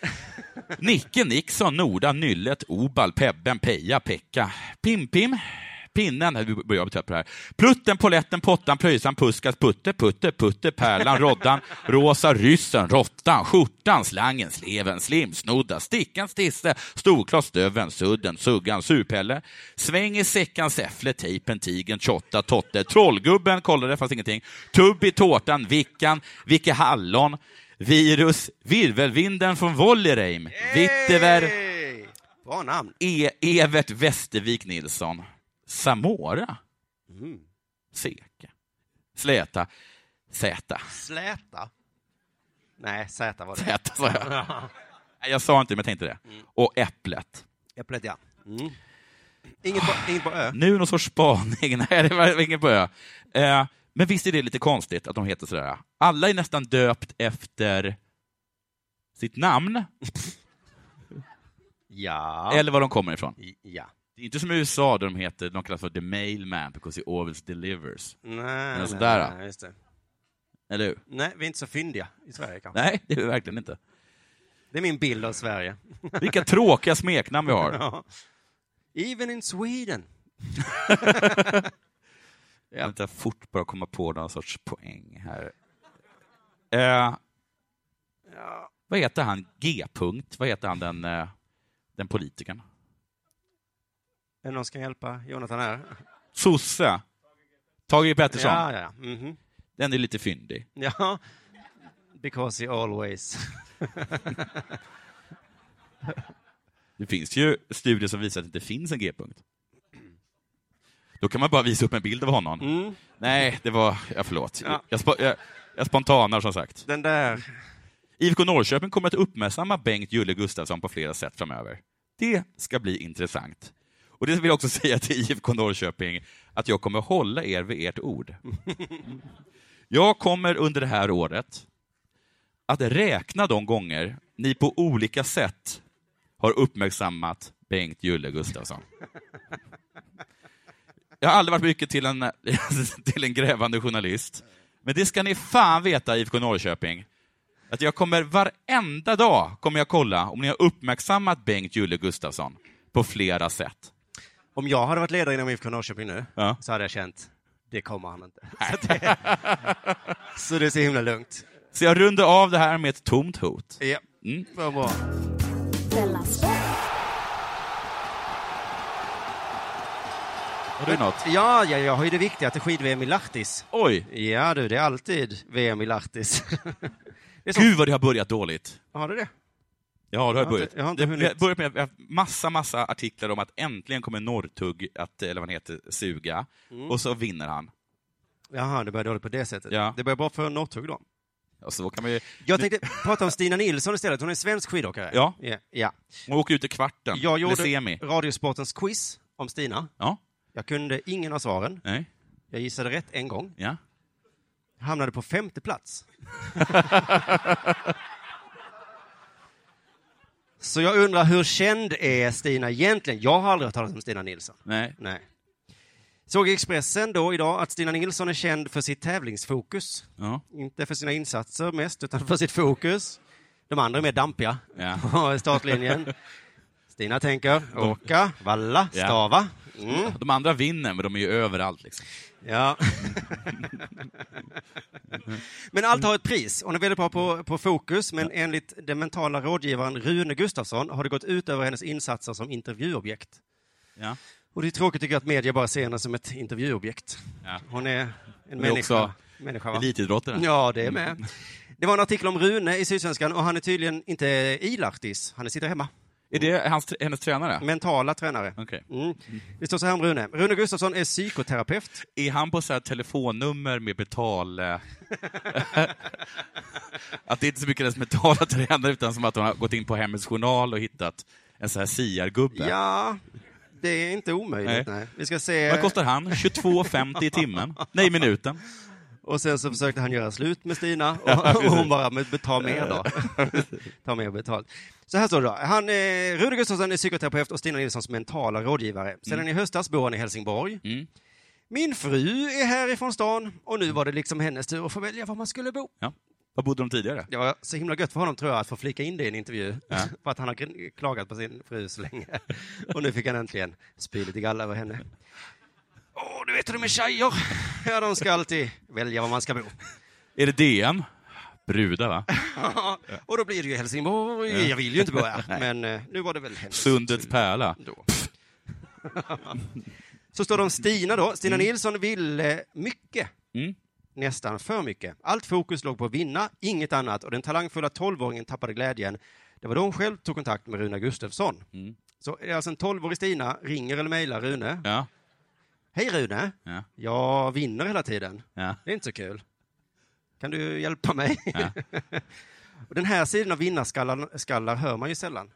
[laughs] Nicke, Nixon, Norda, Nyllet, Obal, Pebben, Peja, Pekka, Pim-Pim, Pinnen, nu börjar jag trött på det här. Plutten, Poletten, Pottan, Pröjsan, Puskas, Putte, Putte, Putte, Pärlan, Roddan, [laughs] Rosa, Ryssen, Råttan, Skjortan, Slangen, Sleven, Slimsnodda, Stickan, Stisse, Storklas, Stöven, Sudden, Suggan, Surpelle, Sväng i säckan, Säffle, Tejpen, Tigen, Tjotta, Totte, Trollgubben, kollade, fanns ingenting, Tubbi, Tårtan, Vickan, Vicke Hallon, Virus, Virvelvinden från Vollereim, Vittever! Bra namn. e Evert Västervik Nilsson, Samora, Mm. Seke, Släta, Zäta. Släta. Nej, Z var det. Zäta sa jag. Nej, jag sa inte men jag tänkte det. Och Äpplet. Äpplet, ja. Mm. Inget, på, inget på Ö. Nu någon sorts spaning. [laughs] Nej, det var ingen på Ö. Eh, men visst är det lite konstigt att de heter sådär. Alla är nästan döpt efter sitt namn, [laughs] Ja. eller var de kommer ifrån. Ja. Det är inte som i USA där de heter, de kallas för the mailman because he always delivers. Nej, Men nej, sådär, nej, just det. Eller hur? Nej, vi är inte så fyndiga i Sverige kanske. Nej, det är vi verkligen inte. Det är min bild av Sverige. [laughs] Vilka tråkiga smeknamn vi har. [laughs] Ja. Even in Sweden. [laughs] Jag väntar fort bara komma på någon sorts poäng här. Eh, Ja. vad heter han? G-punkt? Vad heter han, den, eh, den politikern? Är det någon som kan hjälpa Jonathan här? Sosse. Tage Pettersson. Ja, ja, ja. Mhm. Den är lite fyndig. Ja. Because he always... [laughs] Det finns ju studier som visar att det inte finns en G-punkt. Då kan man bara visa upp en bild av honom. Mm. Nej, det var... Ja, förlåt. Ja. Jag, spo, jag, jag spontanar som sagt. Den där... IFK Norrköping kommer att uppmärksamma Bengt Julle Gustafsson på flera sätt framöver. Det ska bli intressant. Och det vill jag också [laughs] säga till IFK Norrköping, att jag kommer hålla er vid ert ord. [laughs] Jag kommer under det här året att räkna de gånger ni på olika sätt har uppmärksammat Bengt Julle Gustafsson. [laughs] Jag har aldrig varit mycket till en, till en grävande journalist, men det ska ni fan veta, IFK Norrköping, att jag kommer varenda dag kommer jag kolla om ni har uppmärksammat Bengt Julle Gustafsson på flera sätt. Om jag hade varit ledare inom IFK Norrköping nu, Ja. så hade jag känt, det kommer han inte. Så det, så det är så himla lugnt. Så jag rundar av det här med ett tomt hot. Ja, Mm. vad bra. Har du något? Ja, ja, jag har ju det viktiga till skid-VM i Lahtis. Oj! Ja du, det är alltid VM i Lahtis. [laughs] det. Gud vad det har börjat dåligt. Har du det? Ja, det har Jag börjat. jag har inte hunnit. har börjat med har massa, massa artiklar om att äntligen kommer Norrtugg att, eller vad han heter, suga. Och så vinner han. Jaha, det börjar dåligt på det sättet. Ja. Det börjar bra för Norrtugg då. Och så kan vi Jag tänkte prata om Stina Nilsson istället. Hon är svensk skidåkare. Ja. Ja. ja. åka ut i kvarten. Jag gjorde semi. Radiosportens quiz om Stina. Ja. Jag kunde ingen av svaren. Nej. Jag gissade rätt en gång. Ja. hamnade på femte plats. [laughs] Så jag undrar, hur känd är Stina egentligen? Jag har aldrig hört talas om Stina Nilsson. Nej. Nej. Såg i Expressen då idag att Stina Nilsson är känd för sitt tävlingsfokus. Ja. Inte för sina insatser mest, utan för sitt fokus. De andra är mer dampiga Ja. [laughs] på startlinjen. Stina tänker åka, valla, stava. Mm. De andra vinner, men de är ju överallt. Liksom. Ja. [laughs] men allt har ett pris. Hon är väldigt bra på, på fokus, men enligt den mentala rådgivaren Rune Gustafsson har det gått ut över hennes insatser som intervjuobjekt. Ja. Och det är tråkigt tycker jag att media bara ser henne som ett intervjuobjekt. Ja. Hon är en människa. också människa va? Elitidrottare. Ja, det är med. [laughs] Det var en artikel om Rune i Sydsvenskan och han är tydligen inte ilartis. Han sitter hemma. Är det hans, hennes tränare? Mentala tränare. Okej. Mm. Det står så här om Rune. Rune Gustafsson är psykoterapeut. Är han på så här telefonnummer med betal... eh, [laughs] att det är inte så mycket hennes mentala tränare, utan som att hon har gått in på Hemmets Journal och hittat en så här siargubbe. Ja, det är inte omöjligt. Nej. Nej. Vi ska se. Vad kostar han? 22,50 i timmen? Nej, minuten. Och sen så försökte han göra slut med Stina [laughs] och, och hon bara, men ta mer då. [laughs] ta mer betalt. Så här står det då. Han, eh, Rune Gustafsson är psykoterapeut och Stina Nilssons mentala rådgivare. Sedan i höstas bor han i Helsingborg. Mm. Min fru är härifrån stan och nu var det liksom hennes tur att få välja var man skulle bo. Ja. Var bodde de tidigare? Det var så himla gött för honom tror jag att få flika in det i en intervju. Ja. [laughs] för att han har klagat på sin fru så länge. och nu fick han äntligen spy lite galla över henne. Åh, du vet hur de är tjejer. Ja, de ska alltid välja var man ska bo. Är det DM? Brudar, va? och då blir det ju Helsingborg. Jag vill ju inte bo här, [laughs] men eh, nu var det väl hennes Sundets pärla. Så står det om Stina då. Stina Nilsson ville mycket. Mm. Nästan för mycket. Allt fokus låg på att vinna, inget annat. Och den talangfulla 12-åringen tappade glädjen. Det var då hon själv tog kontakt med Runa Gustafsson. Mm. Så är det alltså en 12-årig Stina ringer eller mejlar Rune. Ja. Hej Rune, Ja. jag vinner hela tiden. Ja. Det är inte så kul. Kan du hjälpa mig? Ja. [laughs] den här sidan av vinnarskallar skallar hör man ju sällan.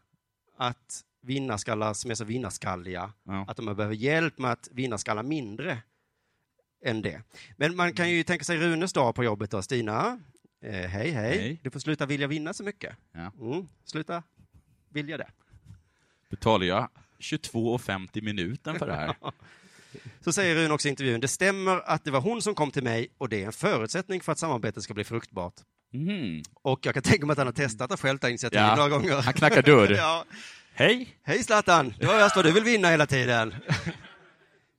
Att vinnarskallar som är så vinnarskalliga, att de behöver hjälp med att vinnarskalla mindre än det. Men man kan ju tänka sig Runes dag på jobbet då. Stina, eh, hej, hej Hej. Du får sluta vilja vinna så mycket. Mm, sluta vilja det. Betalar jag 22,50 minuten för det här? [laughs] Så säger Rune också i intervjun, det stämmer att det var hon som kom till mig och det är en förutsättning för att samarbetet ska bli fruktbart. Mm. Och jag kan tänka mig att han har testat att själv ta initiativ Ja, några gånger. han knackar dörr. [laughs] ja. Hej, Hej Zlatan, det var just vad du vill vinna hela tiden. [laughs]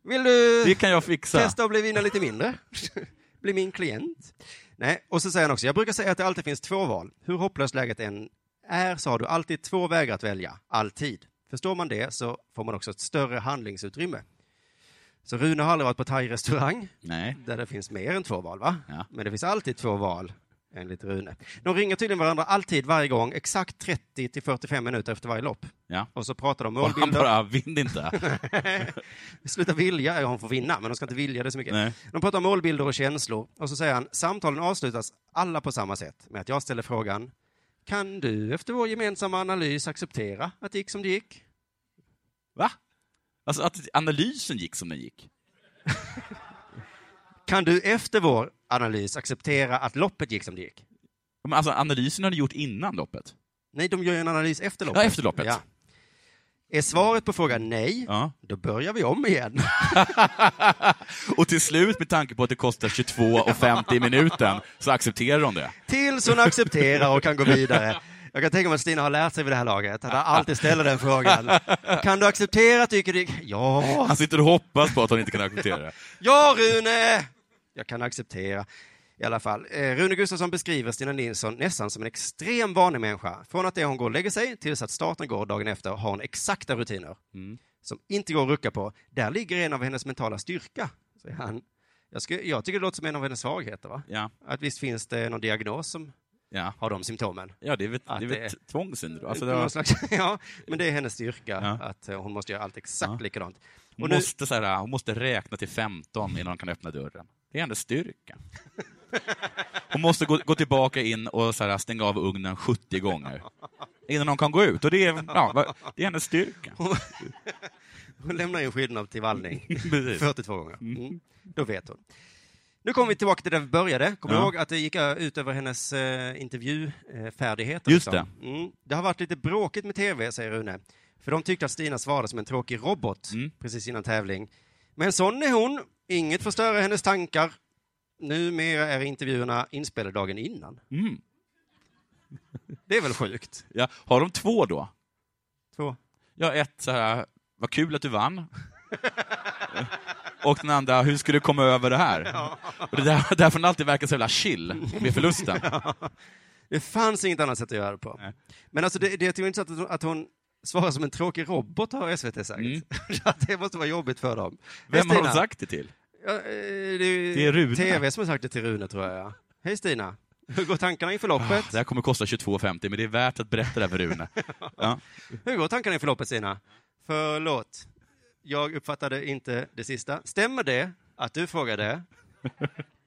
Vill du det kan jag fixa. testa att bli vinna lite mindre? [laughs] bli min klient? Nej, och så säger han också, jag brukar säga att det alltid finns två val. Hur hopplöst läget än är så har du alltid två vägar att välja, alltid. Förstår man det så får man också ett större handlingsutrymme. Så Rune har aldrig varit på thai-restaurang, Nej. där det finns mer än två val, va? Ja. Men det finns alltid två val, enligt Rune. De ringer tydligen varandra alltid, varje gång, exakt 30 till 45 minuter efter varje lopp. Ja. Och så pratar de Och han målbilder. bara, vinn inte. [laughs] Sluta vilja, ja, hon får vinna, men de ska inte vilja det så mycket. Nej. De pratar om målbilder och känslor. Och så säger han, samtalen avslutas alla på samma sätt, med att jag ställer frågan, kan du efter vår gemensamma analys acceptera att det gick som det gick? Va? Alltså att analysen gick som den gick. [laughs] Kan du efter vår analys acceptera att loppet gick som det gick? Men alltså analysen har du gjort innan loppet. Nej, de gör ju en analys efter loppet. Ja, efter loppet. Ja. Är svaret på frågan nej, Ja. då börjar vi om igen. [laughs] Och till slut, med tanke på att det kostar 22,50 i minuten, så accepterar de det. Tills hon accepterar och kan gå vidare. Jag kan tänka mig att Stina har lärt sig vid det här laget, att han alltid ställer den frågan. Kan du acceptera att det gick... det gick- Ja, Han sitter och hoppas på att hon inte kan acceptera det. ja Rune! Jag kan acceptera. I alla fall. Eh, Rune Gustafsson beskriver Stina Nilsson nästan som en extrem vanlig människa. Från att det hon går och lägger sig tills att starten går dagen efter har hon exakta rutiner. Mm. Som inte går att rucka på. Där ligger en av hennes mentala styrka, säger han. Jag, skulle, jag tycker det låter som en av hennes svagheter, va? Ja, Att visst finns det någon diagnos som ja. har de symptomen. ja det är väl, det är väl ett tvångssyndrom. Alltså var, slags, [laughs] ja, men det är hennes styrka, Ja. att eh, hon måste göra allt exakt Ja. likadant. hon, nu, måste, så här, hon måste räkna till 15 innan hon kan öppna dörren. Det är hennes styrka. [laughs] Hon måste gå, gå tillbaka in och så här, stänga av ugnen 70 gånger innan hon kan gå ut. Och det är, ja, det är hennes styrka. [laughs] hon lämnar in skidorna till vallning Precis. 42 gånger. Mm. Då vet hon. Nu kommer vi tillbaka till där vi började. Kommer du Ja. ihåg att det gick ö- ut över hennes eh, intervjufärdigheter? Just liksom? Mm. Det har varit lite bråkigt med tv, säger Rune. För de tyckte att Stina svarade som en tråkig robot Mm. precis innan tävling. Men sån är hon. Inget får störa hennes tankar. Numera är intervjuerna inspelade dagen innan. Mm. Det är väl sjukt? Ja. Har de två då? Två. Ja, ett så här, vad kul att du vann. [laughs] Och den andra, hur ska du komma över det här? Och det där, därför den alltid verkar så jävla chill med förlusten. Det fanns inget annat sätt att göra det på. Nej. Men alltså det, det är intressant att hon, att hon svarar som en tråkig robot, har SVT sagt. Mm. [laughs] Det måste vara jobbigt för dem. Vem Hej, har Stina. sagt det till? Ja, eh, det är, Det är Rune. TV som har sagt det till Rune, tror jag. ja. Hej Stina. Hur går tankarna inför loppet? Det här kommer kosta 22,50, men det är värt att berätta det här för Rune. [laughs] Ja. Hur går tankarna inför loppet, Stina? Förlåt. Jag uppfattade inte det sista. Stämmer det att du frågade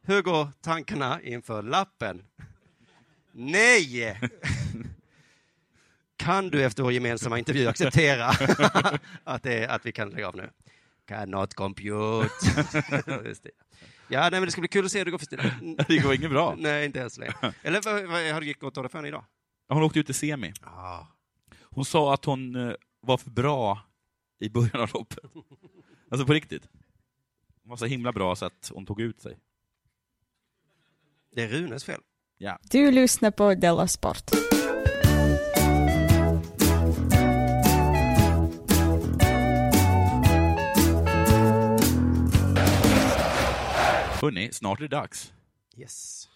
hur går tankarna inför lappen? Nej! Kan du efter vår gemensamma intervju acceptera [laughs] att, det, att vi kan lägga av nu? Cannot compute. [laughs] Ja, nej, men det ska bli kul att se hur det går för Stina. [laughs] Det går inget bra. Nej, inte ens länge. Eller vad, vad har det gått för henne idag? Hon åkte ut i semi. Ah. Hon sa att hon eh, var för bra i början av loppet. Alltså på riktigt. Hon var så himla bra så att hon tog ut sig. Det är Runes fel. Ja. Du lyssnar på Della Sport. Hörni, snart är det dags. Yes.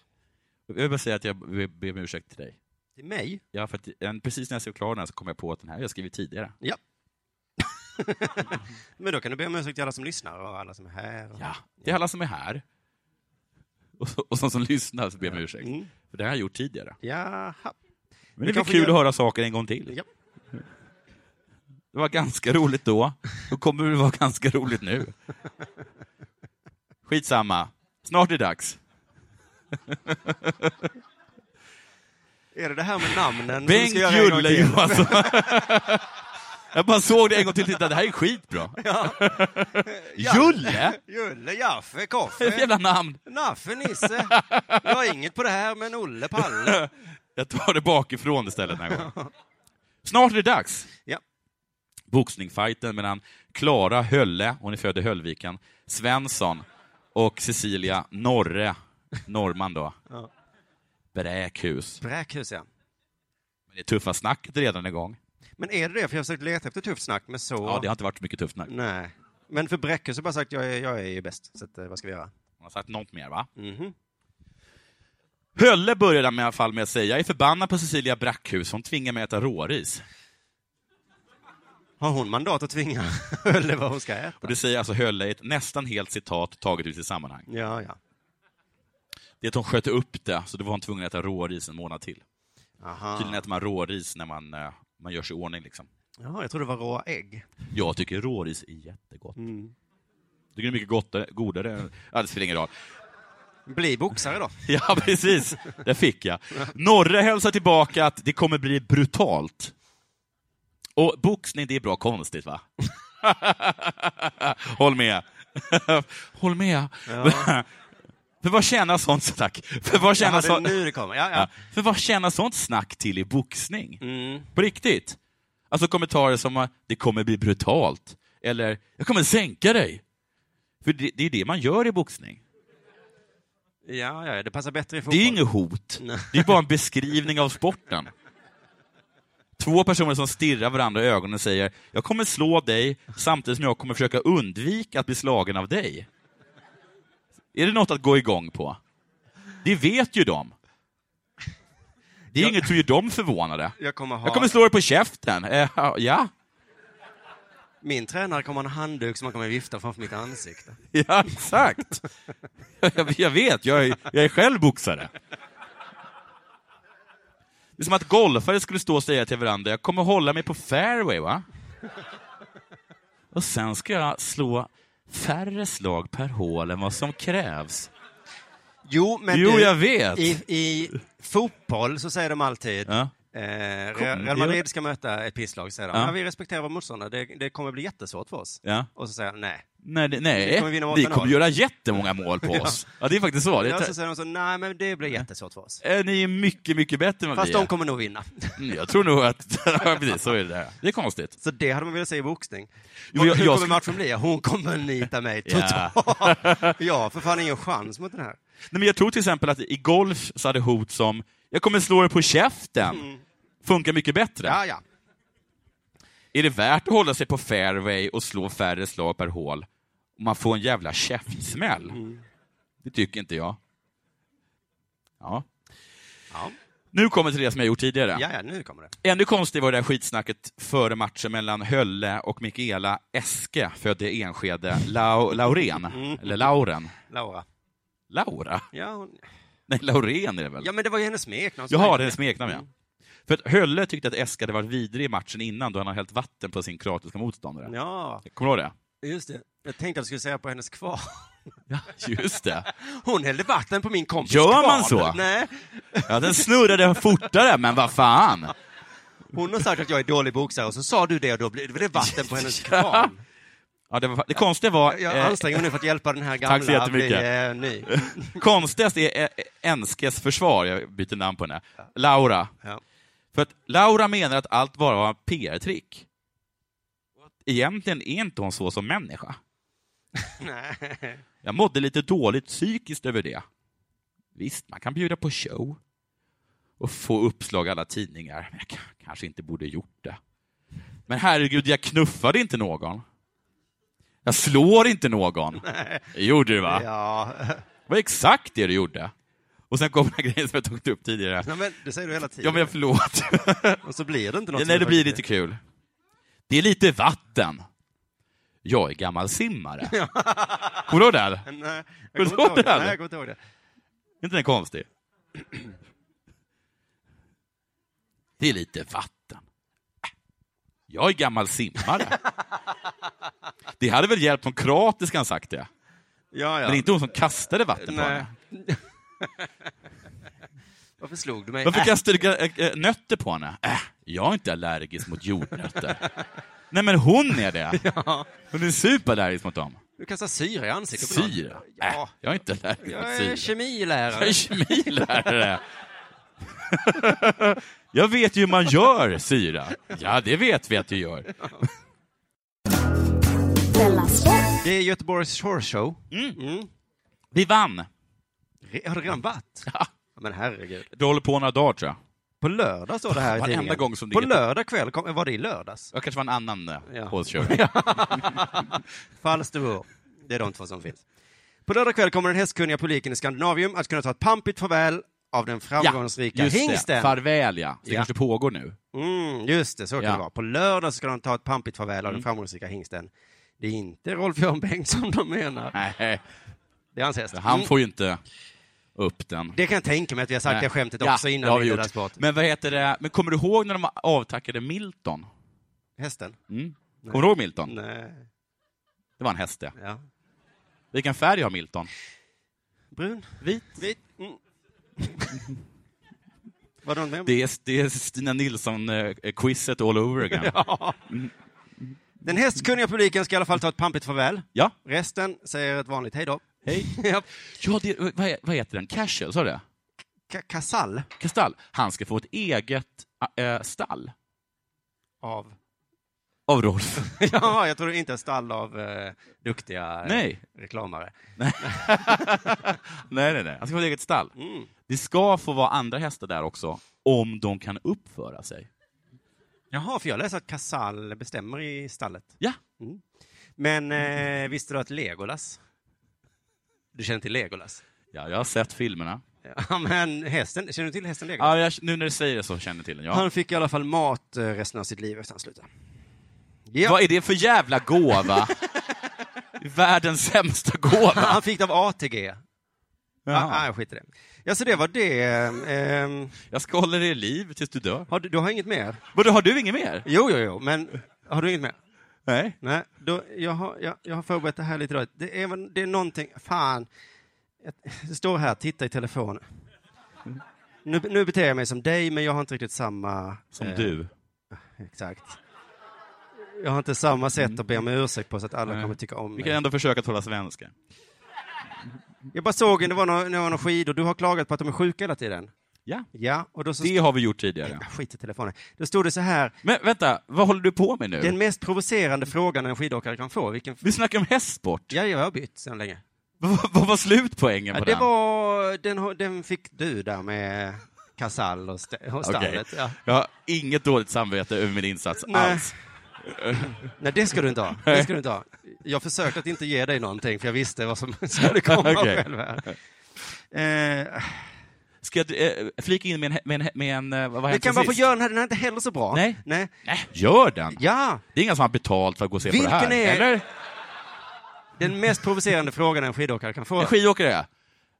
Jag vill bara säga att jag be- ber om ursäkt till dig. Till mig? Ja, för att, en- precis när jag skrev klar den här så kom jag på att den här jag skrivit tidigare. Ja. Men då kan du be om ursäkt till alla som lyssnar och alla som är här. Och... Ja, det är alla som är här. Och, så- och de som lyssnar så ber jag om ursäkt. Mm. För det har jag gjort tidigare. Jaha. Men det är kul göra- att höra saker en gång till. Ja. Det var ganska roligt då. Då kommer det vara ganska roligt nu. Skitsamma. Snart är det dags. Är det det här med namnen som Bengt Julle till? Johansson. [laughs] Jag bara såg det en gång till och tittade, det här är skitbra. [laughs] [laughs] Ja. Julle? Julle, Jaffe, ett Koffe, [laughs] jävla namn. Naffe, Nisse. Jag har inget på det här, men Olle, Palle. Jag tar det bakifrån istället den här gången. Snart är det dags. Ja. Boxningfighten mellan Klara Hölle, hon är född i Höllviken, Svensson och Cecilia Norre, Norman då. Ja. Bräkhus. Bräkhus, ja. Men det tuffa snacket är redan igång. Men är det det? För jag har försökt leta efter tufft snack, men så... Ja, det har inte varit så mycket tufft snack. Nej. Men för Bräkhus har jag bara sagt jag är, jag är ju bäst, så att, eh, vad ska vi göra? Hon har sagt något mer, va? Mhm. Hölle började med i alla fall med att säga, jag är förbannad på Cecilia Bräckhus, hon tvingar mig att äta råris. Har hon mandat att tvinga [laughs] Hölle vad hon ska äta? Och det säger alltså Hölle i ett nästan helt citat taget ut i sammanhang. Ja, ja. Det är att hon sköt upp det, så då var hon tvungen att äta råris en månad till. Aha. Tydligen äter man råris när man, eh, man gör sig i ordning. Liksom. Jaha, jag trodde det var råa ägg. Jag tycker råris är jättegott. Mm. Tycker det är mycket godare, godare. Ja, det spelar ingen roll. Bli boxare då. [laughs] Ja, precis. Det fick jag. Norre hälsar tillbaka att det kommer bli brutalt. Och boxning, det är bra konstigt, va? [laughs] Håll med. [laughs] Håll med. För vad tjänar sånt, tack. För vad tjänar, det så... det. Ja, ja. För vad tjänar sånt snack till i boxning? Mm. På riktigt. Alltså kommentarer som att det kommer bli brutalt. Eller, jag kommer sänka dig. För det, det är det man gör i boxning. Ja, ja, det passar bättre i Det fotboll. är inget hot. Nej. Det är bara en beskrivning av sporten. Två personer som stirrar varandra i ögonen och säger jag kommer slå dig samtidigt som jag kommer försöka undvika att bli slagen av dig. Är det något att gå igång på? Det vet ju de. Det är Ja. inget som gör dem förvånade. Jag kommer ha... Jag kommer slå dig på käften. Eh, ja, Min tränare kommer ha en handduk som man kommer vifta framför mitt ansikte. [laughs] ja exakt. Jag, jag vet, jag är, jag är själv boxare. Det är som att golfare skulle stå och säga till varandra, jag kommer hålla mig på fairway, va? Och sen ska jag slå färre slag per hål än vad som krävs. Jo, men jo, du, jag vet. i, i fotboll så säger de alltid Ja. eh, Real Madrid ska möta ett pisslag, säger de. Ja. Ja. vi respekterar vår motståndare, det, det kommer bli jättesvårt för oss. Ja. Och så säger jag, nej, Nej, det, Vi nej. kommer vinna vi 8-0. kommer göra jättemånga mål på oss. Ja, det är faktiskt så. Det Ja, är, så säger de så, nej men det blir jättesvårt för oss. Eh, ni är mycket, mycket bättre än vad Fast vi de är. kommer nog vinna. Mm, Jag tror nog att... [laughs] ja, precis, så är det. där. Det är konstigt. Så det hade man velat se i boxning. Jo, jag- Hur jag kommer matchen bli? Hon kommer nita mig Ja. totalt. Ja, för fan ingen chans mot den här. Nej, men jag tror till exempel att i golf så hade hot som ”jag kommer slå dig på käften” funkar mycket bättre. Ja, ja. Är det värt att hålla sig på fairway och slå färre slag per hål om man får en jävla käftsmäll? Det tycker inte jag. Ja. Ja, Nu kommer till det som jag gjort tidigare. ja, ja nu kommer det. Ännu konstigt var det där skitsnacket före matchen mellan Hölle och Mikaela Eske, född i Enskede, Lau, Laurén, eller Lauren. Laura. Laura? Ja, hon... Nej, Laurén är det väl? ja men det var ju hennes smeknamn. Jaha, det är smeknamn, ja. För att Hölle tyckte att Eske hade varit vidrig i matchen innan då han har hällt vatten på sin kroatiska motståndare. Ja, Kommer du ihåg det? just det. Jag tänkte att du skulle säga på hennes kvar. Ja, just det. [laughs] Hon hällde vatten på min kompis Gör kvarn. man så? Nej. Ja, den snurrade fortare, men vad fan. Hon har sagt att jag är dålig boxare och så sa du det och då blev det vatten på hennes kvarn. Ja, det, var, det konstiga var... Jag eh, anstränger mig nu för att hjälpa den här gamla [laughs] Tack så jättemycket. bli eh, [laughs] konstigast är eh, Enskes försvar, jag byter namn på henne. Laura. Ja. För att Laura menar att allt bara var PR-trick. Och att Egentligen är inte hon så som människa. Nej. Jag mådde lite dåligt psykiskt över det. Visst, man kan bjuda på show och få uppslag i alla tidningar, men jag kanske inte borde gjort det. Men herregud, jag knuffade inte någon. Jag slår inte någon. Det gjorde du va? Ja. Det var exakt det du gjorde. Och sen kom den här grejen som jag tog upp tidigare. Nej, men det säger du hela tiden. Ja, men förlåt. [laughs] Och så blir det inte något Ja, nej, det blir lite kul. Det är lite vatten. Jag är gammal simmare. Kommer du ihåg är. Nej, Kommer jag kommer inte ihåg det, det. eller? Nej, jag kommer inte ihåg det. Är inte den konstig? Det är lite vatten. Jag är gammal simmare. Det hade väl hjälpt om kroatiskan sagt det? Ja, ja. Men inte hon som kastade vatten på henne. [laughs] [laughs] Varför slog du mig? Varför Äh, kastade du äh, äh, nötter på henne? Äh, jag är inte allergisk mot jordnötter. Nej, men hon är det. [laughs] Hon är superallergisk mot dem. du kastar syra i ansiktet på någon. Syra? Äh, Ja. jag är inte allergisk mot Jag är syra. Jag kemilärare. är kemilärare. [laughs] jag vet ju hur man gör syra. Ja, det vet vi att du gör. Det är Göteborgs Shore Show. Mm. Mm. Vi vann. Har det redan varit? Ja. Men herregud. Du håller på några dagar, tror jag. På lördag står det här i tidningen. gång som det På lördag kväll, kom, var det i lördags? Jag kanske var en annan Ja. ja. [laughs] Falsterbo. Det är de två som finns. På lördag kväll kommer den hästkunniga publiken i Skandinavium att kunna ta ett pampigt farväl av den framgångsrika det. hingsten. Farväl, ja. Det Ja. kanske pågår nu. Mm, just det, så kan Ja. det vara. På lördag ska de ta ett pampigt farväl av den framgångsrika hingsten. Det är inte Rolf-Göran Bengtsson de menar. Nej, Det är hans häst. han Mm. får ju inte upp den. Det kan jag tänka mig att vi har sagt Nej. det skämtet Ja, också det innan har vi gjort. Men vad heter det? Men kommer du ihåg när de avtackade Milton? Hästen? Mm. Kommer du ihåg Milton? Nej. Det var en häst, det. Ja. Vilken färg har Milton? Brun? Vit. Vit? Mm. [laughs] Det? Det är, det är Stina Nilsson-quizet all over again. [laughs] Ja. Den hästkunniga publiken ska i alla fall ta ett pampigt farväl. Ja, Resten säger ett vanligt hej då. Hej. [laughs] Ja. Det, vad, vad heter den? Casual, sa du det? Kasall Kastall. Han ska få ett eget äh, stall av... av Rolf. [laughs] ja, jag tror inte ett stall av eh, duktiga eh, Nej. reklamare. [laughs] nej, nej, nej. Han ska få ett eget stall. Mm. Det ska få vara andra hästar där också, om de kan uppföra sig. Jaha, för jag läser att Kasall bestämmer i stallet. Ja, Men eh, visste du att Legolas... Du känner till Legolas? ja jag har sett filmerna. Ja, [laughs] men hästen, känner du till hästen Legolas? Ja, jag, nu när du säger det så känner jag till den, ja. Han fick i alla fall mat eh, resten av sitt liv efter han slutade. Ja, Vad är det för jävla gåva? [laughs] Världens sämsta gåva. han fick det av ATG. Ja. Ah, jag skiter i det. Ja, så det var det. Ehm, Jag ska hålla dig i liv tills du dör. har du, du har inget mer? Vadå, har du inget mer? Jo, jo, jo, men har du inget mer? Nej. Nej, då, jag, har, jag, jag har förberett det här lite då. Det är, det är någonting, fan. Det står här, titta i telefonen. Nu, nu beter jag mig som dig, men jag har inte riktigt samma... Som eh, du. Exakt. Jag har inte samma sätt att be om ursäkt på så att alla Nej. kommer tycka om Vi mig. kan ändå försöka tala svenska. Jag bara såg en, det var några, det var några skidor, du har klagat på att de är sjuka hela tiden. Ja, Ja, och då så... det har vi gjort tidigare. Ja, Skit i telefonen. Då stod det så här, Men vänta, vad håller du på med nu? den mest provocerande frågan en skidåkare kan få, vilken... Vi snackar om hästsport. Ja, jag har bytt sedan länge. Vad var slutpoängen Ja, på det den? var, den, den fick du där med Casall och, st- och stallet. Ja. Jag har inget dåligt samvete över min insats Nej. alls. [laughs] Nej, det ska du inte ha. Det ska du inte ha. Jag försökte att inte ge dig någonting, för jag visste vad som [laughs] skulle komma Okej. själv här. Eh, Ska jag eh, flika in med en, med en, med en eh, vad var vi kan bara få göra den här, den är inte heller så bra. Nej. Nej. Nej, gör den! Ja, Det är ingen som har betalt för att gå och se Vilken på det här, är- eller? den mest provocerande frågan en skidåkare kan få. En skidåkare,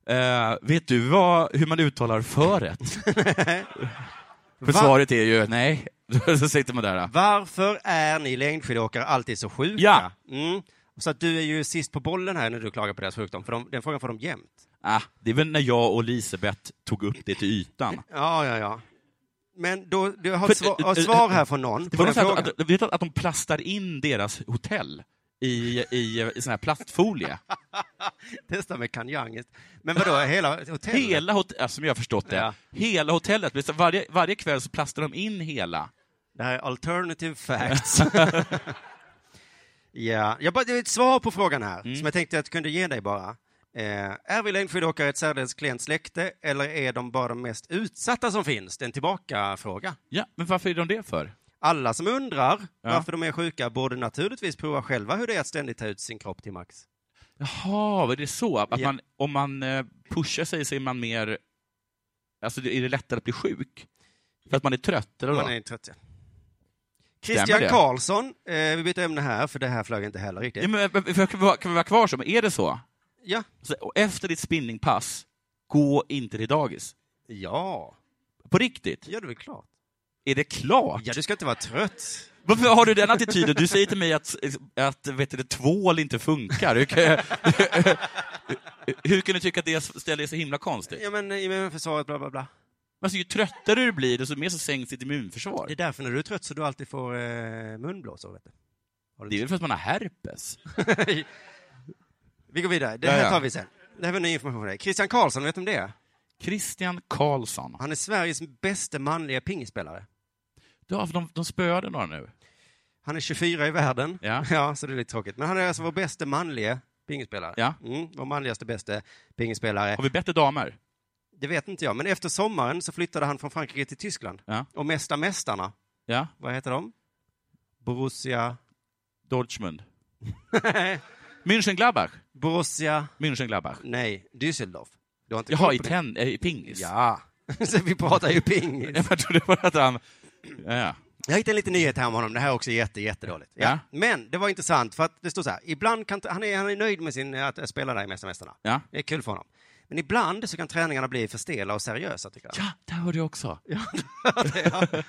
eh, vet du vad, hur man uttalar föret? [laughs] för Va? svaret är ju nej. [laughs] Så sitter man där. Varför är ni längdskidåkare alltid så sjuka? Ja. Mm. Så att du är ju sist på bollen här när du klagar på deras sjukdom, för de, den frågan får de jämt. Ah, det är väl när jag och Lisebeth tog upp det till ytan. [laughs] Ja, ja, ja. Men då, du har För- svar, har ett eh, svar eh, här från någon Det på var sånt frågan. att, vet att de plastar in deras hotell i, i, i sån här plastfolie. [laughs] Testa med kanjang. Men vadå, hela hotellet? Hela hotellet, som jag har förstått det, Ja. hela hotellet, varje, varje kväll så plastar de in hela. Det här är alternative facts. [laughs] ja, jag bara, det är ett svar på frågan här, Mm. som jag tänkte att jag kunde ge dig bara. Eh, är vi längdskidåkare ett särdeles klent släkte, eller är de bara de mest utsatta som finns? Det är en tillbaka-fråga. Ja, men varför är de det för? Alla som undrar Ja. varför de är sjuka borde naturligtvis prova själva hur det är att ständigt ta ut sin kropp till max. Jaha, var det så? Att Ja. man, om man eh, pushar sig så är man mer... Alltså, är det lättare att bli sjuk? För att man är trött, eller Man vad? är trött. ja. Christian? Karlsson, eh, vi byter ämne här, för det här flög inte heller riktigt. Ja, men, kan, vi vara, kan vi vara kvar så? Är det så? Ja. så och efter ditt spinningpass, gå inte till dagis. Ja, På riktigt? ja det är väl klart. Är det klart? Ja, du ska inte vara trött. Varför har du den attityden? Du säger till mig att, att vet du, tvål inte funkar. Hur kan, jag, hur kan du tycka att det ställer så himla konstigt? Ja, men immunförsvaret, bla bla bla. Alltså, ju tröttare du blir, desto mer så sänks ditt immunförsvar. Det är därför när du är trött så du alltid får eh, munblåsor, vet du Det är väl för att man har herpes? [laughs] Vi går vidare. Det här tar vi sen. Det här var ny information för dig. Christian Karlsson, vet du om det är? Christian Karlsson. Han är Sveriges bästa manliga pingisspelare. Ja, för de, de spöade några nu. Han är 24 i världen. Ja. [laughs] ja, så det är lite tråkigt. Men han är alltså vår bästa manliga pingisspelare. Ja. Mm, vår manligaste bästa pingisspelare. Har vi bättre damer? Det vet inte jag, men efter sommaren så flyttade han från Frankrike till Tyskland. Ja. Och Mästa Mästarna, Ja. vad heter de? Borussia... Dortmund. [laughs] München-Gladbach. Borussia... München-Gladbach. Nej, Düsseldorf. Du har inte Jaha, i, det? ten, eh, i pingis? Ja, så [laughs] vi pratar ju pingis. Jag trodde bara att han... Ja, ja. Jag hittade en liten nyhet här om honom, det här är också jätte, jättedåligt. Ja. Ja. Men det var intressant för att det står så här, ibland kan, han, är, han är nöjd med sin, att spela där i Mästarna Mästarna. Ja. Det är kul för honom. Men ibland så kan träningarna bli för stela och seriösa, tycker han. ja, det hörde jag också. [laughs]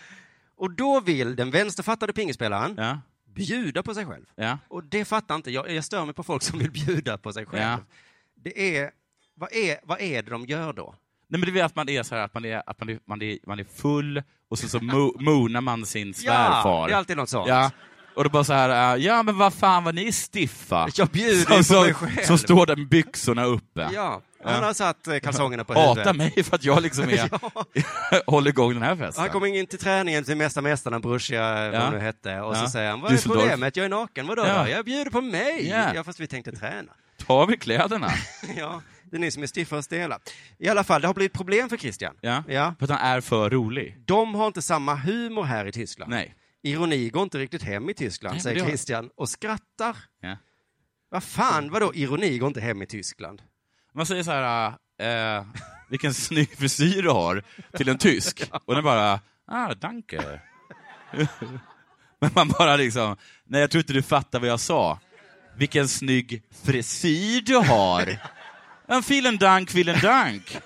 Och då vill den vänsterfattade pingisspelaren Ja, bjuda på sig själv. ja. Och det fattar inte jag. Jag stör mig på folk som vill bjuda på sig själv. Ja. Det är, vad är, vad är det de gör då? Nej, men det är att man är så här, att man är, att man är, man är, man är full och så, så mo, moonar man sin Ja, svärfar. det är alltid något sånt. Ja, och då bara så här, äh, ja men vad fan vad ni är stiffa. Jag bjuder som, på mig själv. som står där med byxorna uppe. Ja, han har satt eh, kalsongerna på Hata huvudet. mig för att jag liksom är, [laughs] [laughs] håller igång den här festen. Han kom in till träningen till Mästa Mästarna, Borussia, Ja. vad det nu hette, och så Ja. säger han, vad är Düsseldorf. problemet? Jag är naken, vadå Ja. då? Jag bjuder på mig! Ja. Ja, fast vi tänkte träna. Ta av er kläderna. [laughs] ja, det är ni som är stiffa och stela. I alla fall, det har blivit problem för Christian. Ja. Ja. För att han är för rolig. De har inte samma humor här i Tyskland. Nej. Ironi går inte riktigt hem i Tyskland, Nej, säger Christian, och skrattar. Ja. Vad fan, vadå ironi går inte hem i Tyskland? Man säger så här, äh, vilken snygg frisyr du har, till en tysk. Och den bara, ah, danke. Men man bara liksom, nej jag tror inte du fattar vad jag sa. Vilken snygg frisyr du har. En vielen dank, vielen dank.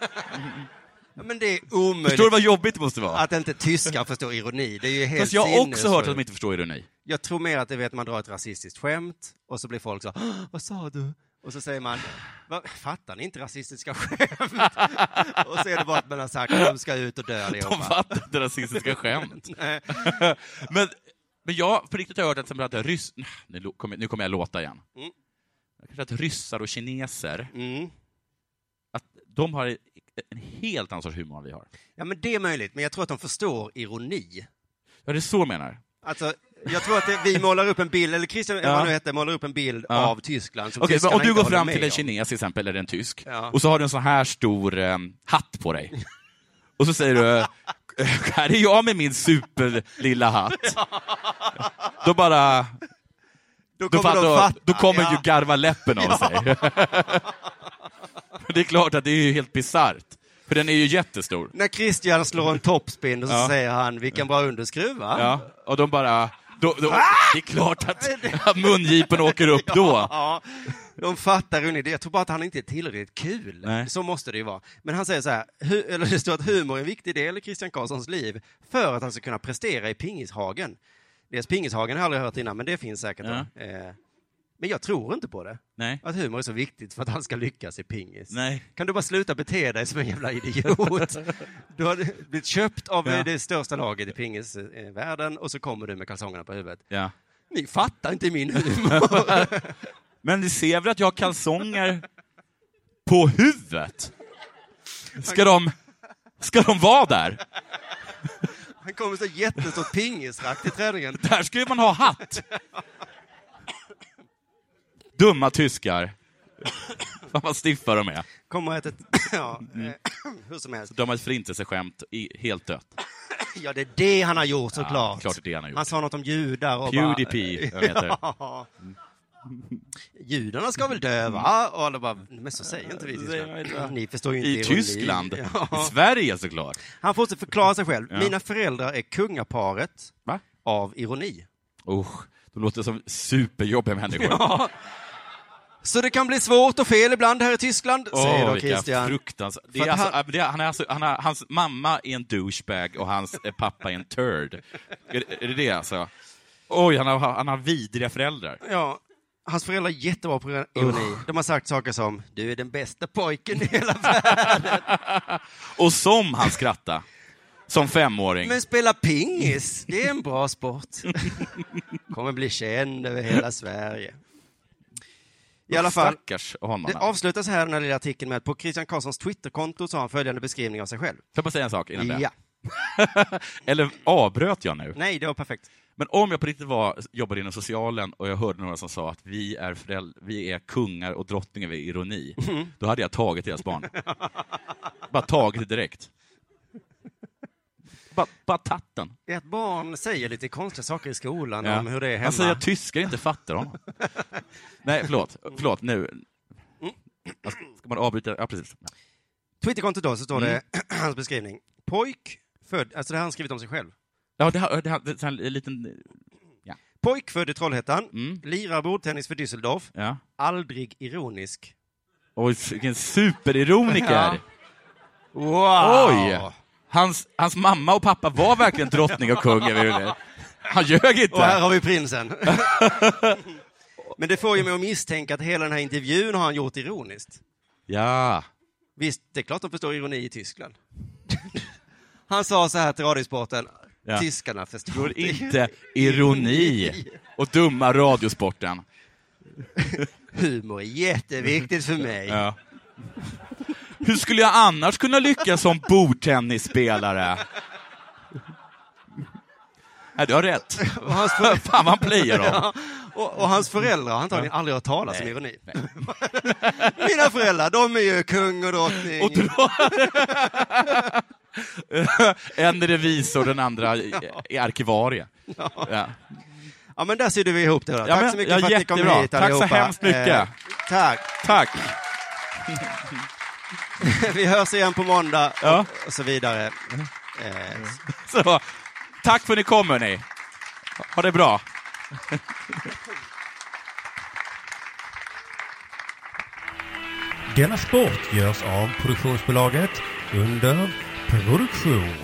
Men det är omöjligt Förstår du vad jobbigt det måste vara? att inte tyskar förstår ironi. Det är ju helt Fast jag har också hört att de inte förstår ironi. Jag tror mer att det vet man drar ett rasistiskt skämt och så blir folk så "Åh, vad sa du? Och så säger man, "Va, fattar ni inte rasistiska skämt? [laughs] och så är det bara att man har sagt de ska ut och dö De allihopa. fattar inte rasistiska [laughs] skämt. [laughs] Men Men jag på riktigt har hört att, till exempel att ryss... Nu kommer, nu kommer jag låta igen. Mm. Att ryssar och kineser, Mm. att de har en helt annan sorts humor än vi har. Ja, men det är möjligt, men jag tror att de förstår ironi. Ja, det är så jag menar. Alltså, jag tror att det, vi målar upp en bild, eller Christian, Ja. vad nu heter, målar upp en bild Ja. av Tyskland som tyskarna om du går fram till en kines till exempel, eller en tysk, Ja. och så har du en sån här stor eh, hatt på dig. Och så säger du, eh, här är jag med min superlilla hatt. [laughs] Då bara... Då Då, kommer de fattar, fatta. då kommer ja. ju garva läppen av sig. [laughs] det är klart att det är ju helt bisarrt. För den är ju jättestor. När Christian slår en toppspin och så Ja. säger han, vilken bra underskruv va? Ja, och de bara... Då, då, det är klart att, att mungipen åker upp då. [laughs] Ja, de fattar ironi. Jag tror bara att han inte är tillräckligt kul. Nej. Så måste det ju vara. Men han säger så här, hu- eller det står att humor är en viktig del i Christian Karlssons liv för att han ska kunna prestera i pingishagen. Dels pingishagen har jag aldrig hört innan, men det finns säkert. Ja. då. Eh, Men jag tror inte på det. Nej. Att humor är så viktigt för att han ska lyckas i pingis. Nej. Kan du bara sluta bete dig som en jävla idiot? [laughs] Du har blivit köpt av Ja. eh, det största laget i pingisvärlden och så kommer du med kalsongerna på huvudet. Ja. Ni fattar inte min humor. [laughs] Men ni ser väl att jag har kalsonger på huvudet? Ska de, ska de vara där? Han kommer så jättestort pingisrack till träningen. Där ju man ha hatt. Dumma tyskar. [coughs] Fan vad stiffa de är. Kommer att ett... [coughs] Ja, Mm. eh, [coughs] hur som helst. De har ett förintelseskämt i, helt dött. Ja, det är det han har gjort Ja, såklart. klart det är han har gjort. Han sa något om judar och Pewdiepie, bara... heter? [laughs] Ja. Judarna ska väl dö, va? Och alla bara, men så säger inte vi i? Tyskland. Ni förstår ju inte I ironi. Tyskland. [laughs] I Ja. Sverige såklart. Han fortsätter förklara sig själv. Ja. Mina föräldrar är kungaparet Va? av ironi. Usch, de låter som superjobbiga människor. Ja. Så det kan bli svårt och fel ibland här i Tyskland, säger Åh, då Christian. fruktansvärt. Det är alltså, han- det är, han är alltså, han har, hans mamma är en douchebag och hans eh, pappa är en turd. Är, är det det alltså? Oj, han har, han har vidriga föräldrar. Ja, hans föräldrar är jättebra på ironi. De har sagt saker som, du är den bästa pojken i hela världen. [laughs] Och som han skrattade. Som femåring. Men spela pingis, det är en bra sport. [laughs] Kommer bli känd över hela Sverige. I alla fall, Stackars honom. det Får avslutas här den här lilla artikeln med att på Christian Karlssons Twitterkonto så har han följande beskrivning av sig själv. jag bara säga en sak innan det? Ja, [laughs] Eller avbröt jag nu? nej, det var perfekt. Men om jag på riktigt var, jobbade inom socialen och jag hörde några som sa att vi är, föräld- vi är kungar och drottningar vid ironi, Mm. då hade jag tagit deras barn. [laughs] bara tagit det direkt. Bara, bara. Ett barn säger lite konstiga saker i skolan Ja. om hur det är hemma. Han säger att tyskar inte fattar honom. [laughs] Nej, förlåt. Förlåt, nu. Mm. Ska man avbryta? Ja, precis. Twitterkontot då, så står det Mm. [clears throat] hans beskrivning. Pojk, född, alltså det har han skrivit om sig själv. Ja, det här, det här, det här en liten... Pojk född i Trollhättan, Mm. lirar bordtennis för Düsseldorf, Ja. aldrig ironisk. Oj, vilken superironiker! [laughs] Ja. Wow! Oj! Hans, hans mamma och pappa var verkligen [laughs] drottning och kung över. Han ljög inte. Och här har vi prinsen. [laughs] Men det får ju mig att misstänka att hela den här intervjun har han gjort ironiskt. Ja. Visst, det är klart de förstår ironi i Tyskland. [laughs] Han sa så här till Radiosporten, Ja. tyskarna Förstår inte ironi och dumma radiosporten. Humor är jätteviktigt för mig. Ja. Hur skulle jag annars kunna lyckas som bordtennisspelare? Nej, du har rätt. Och hans, för... [laughs] Fan vad han playar dem. ja, och, och hans föräldrar har antagligen aldrig hört talas om ironi. [laughs] Mina föräldrar, de är ju kung och drottning. Och dra... [laughs] en är revisor, den andra är arkivarie. Ja. Ja, men där sydde vi ihop det då. Ja, Tack men- så mycket ja, för att ni kom jättebra. hit Tack så allihopa. hemskt mycket. Eh, tack. Tack. Vi hörs igen på måndag Ja. och, och så vidare. Eh, [laughs] Så, tack för att ni kom, hörni. Ha det bra. Denna sport görs av produktionsbolaget under produktion.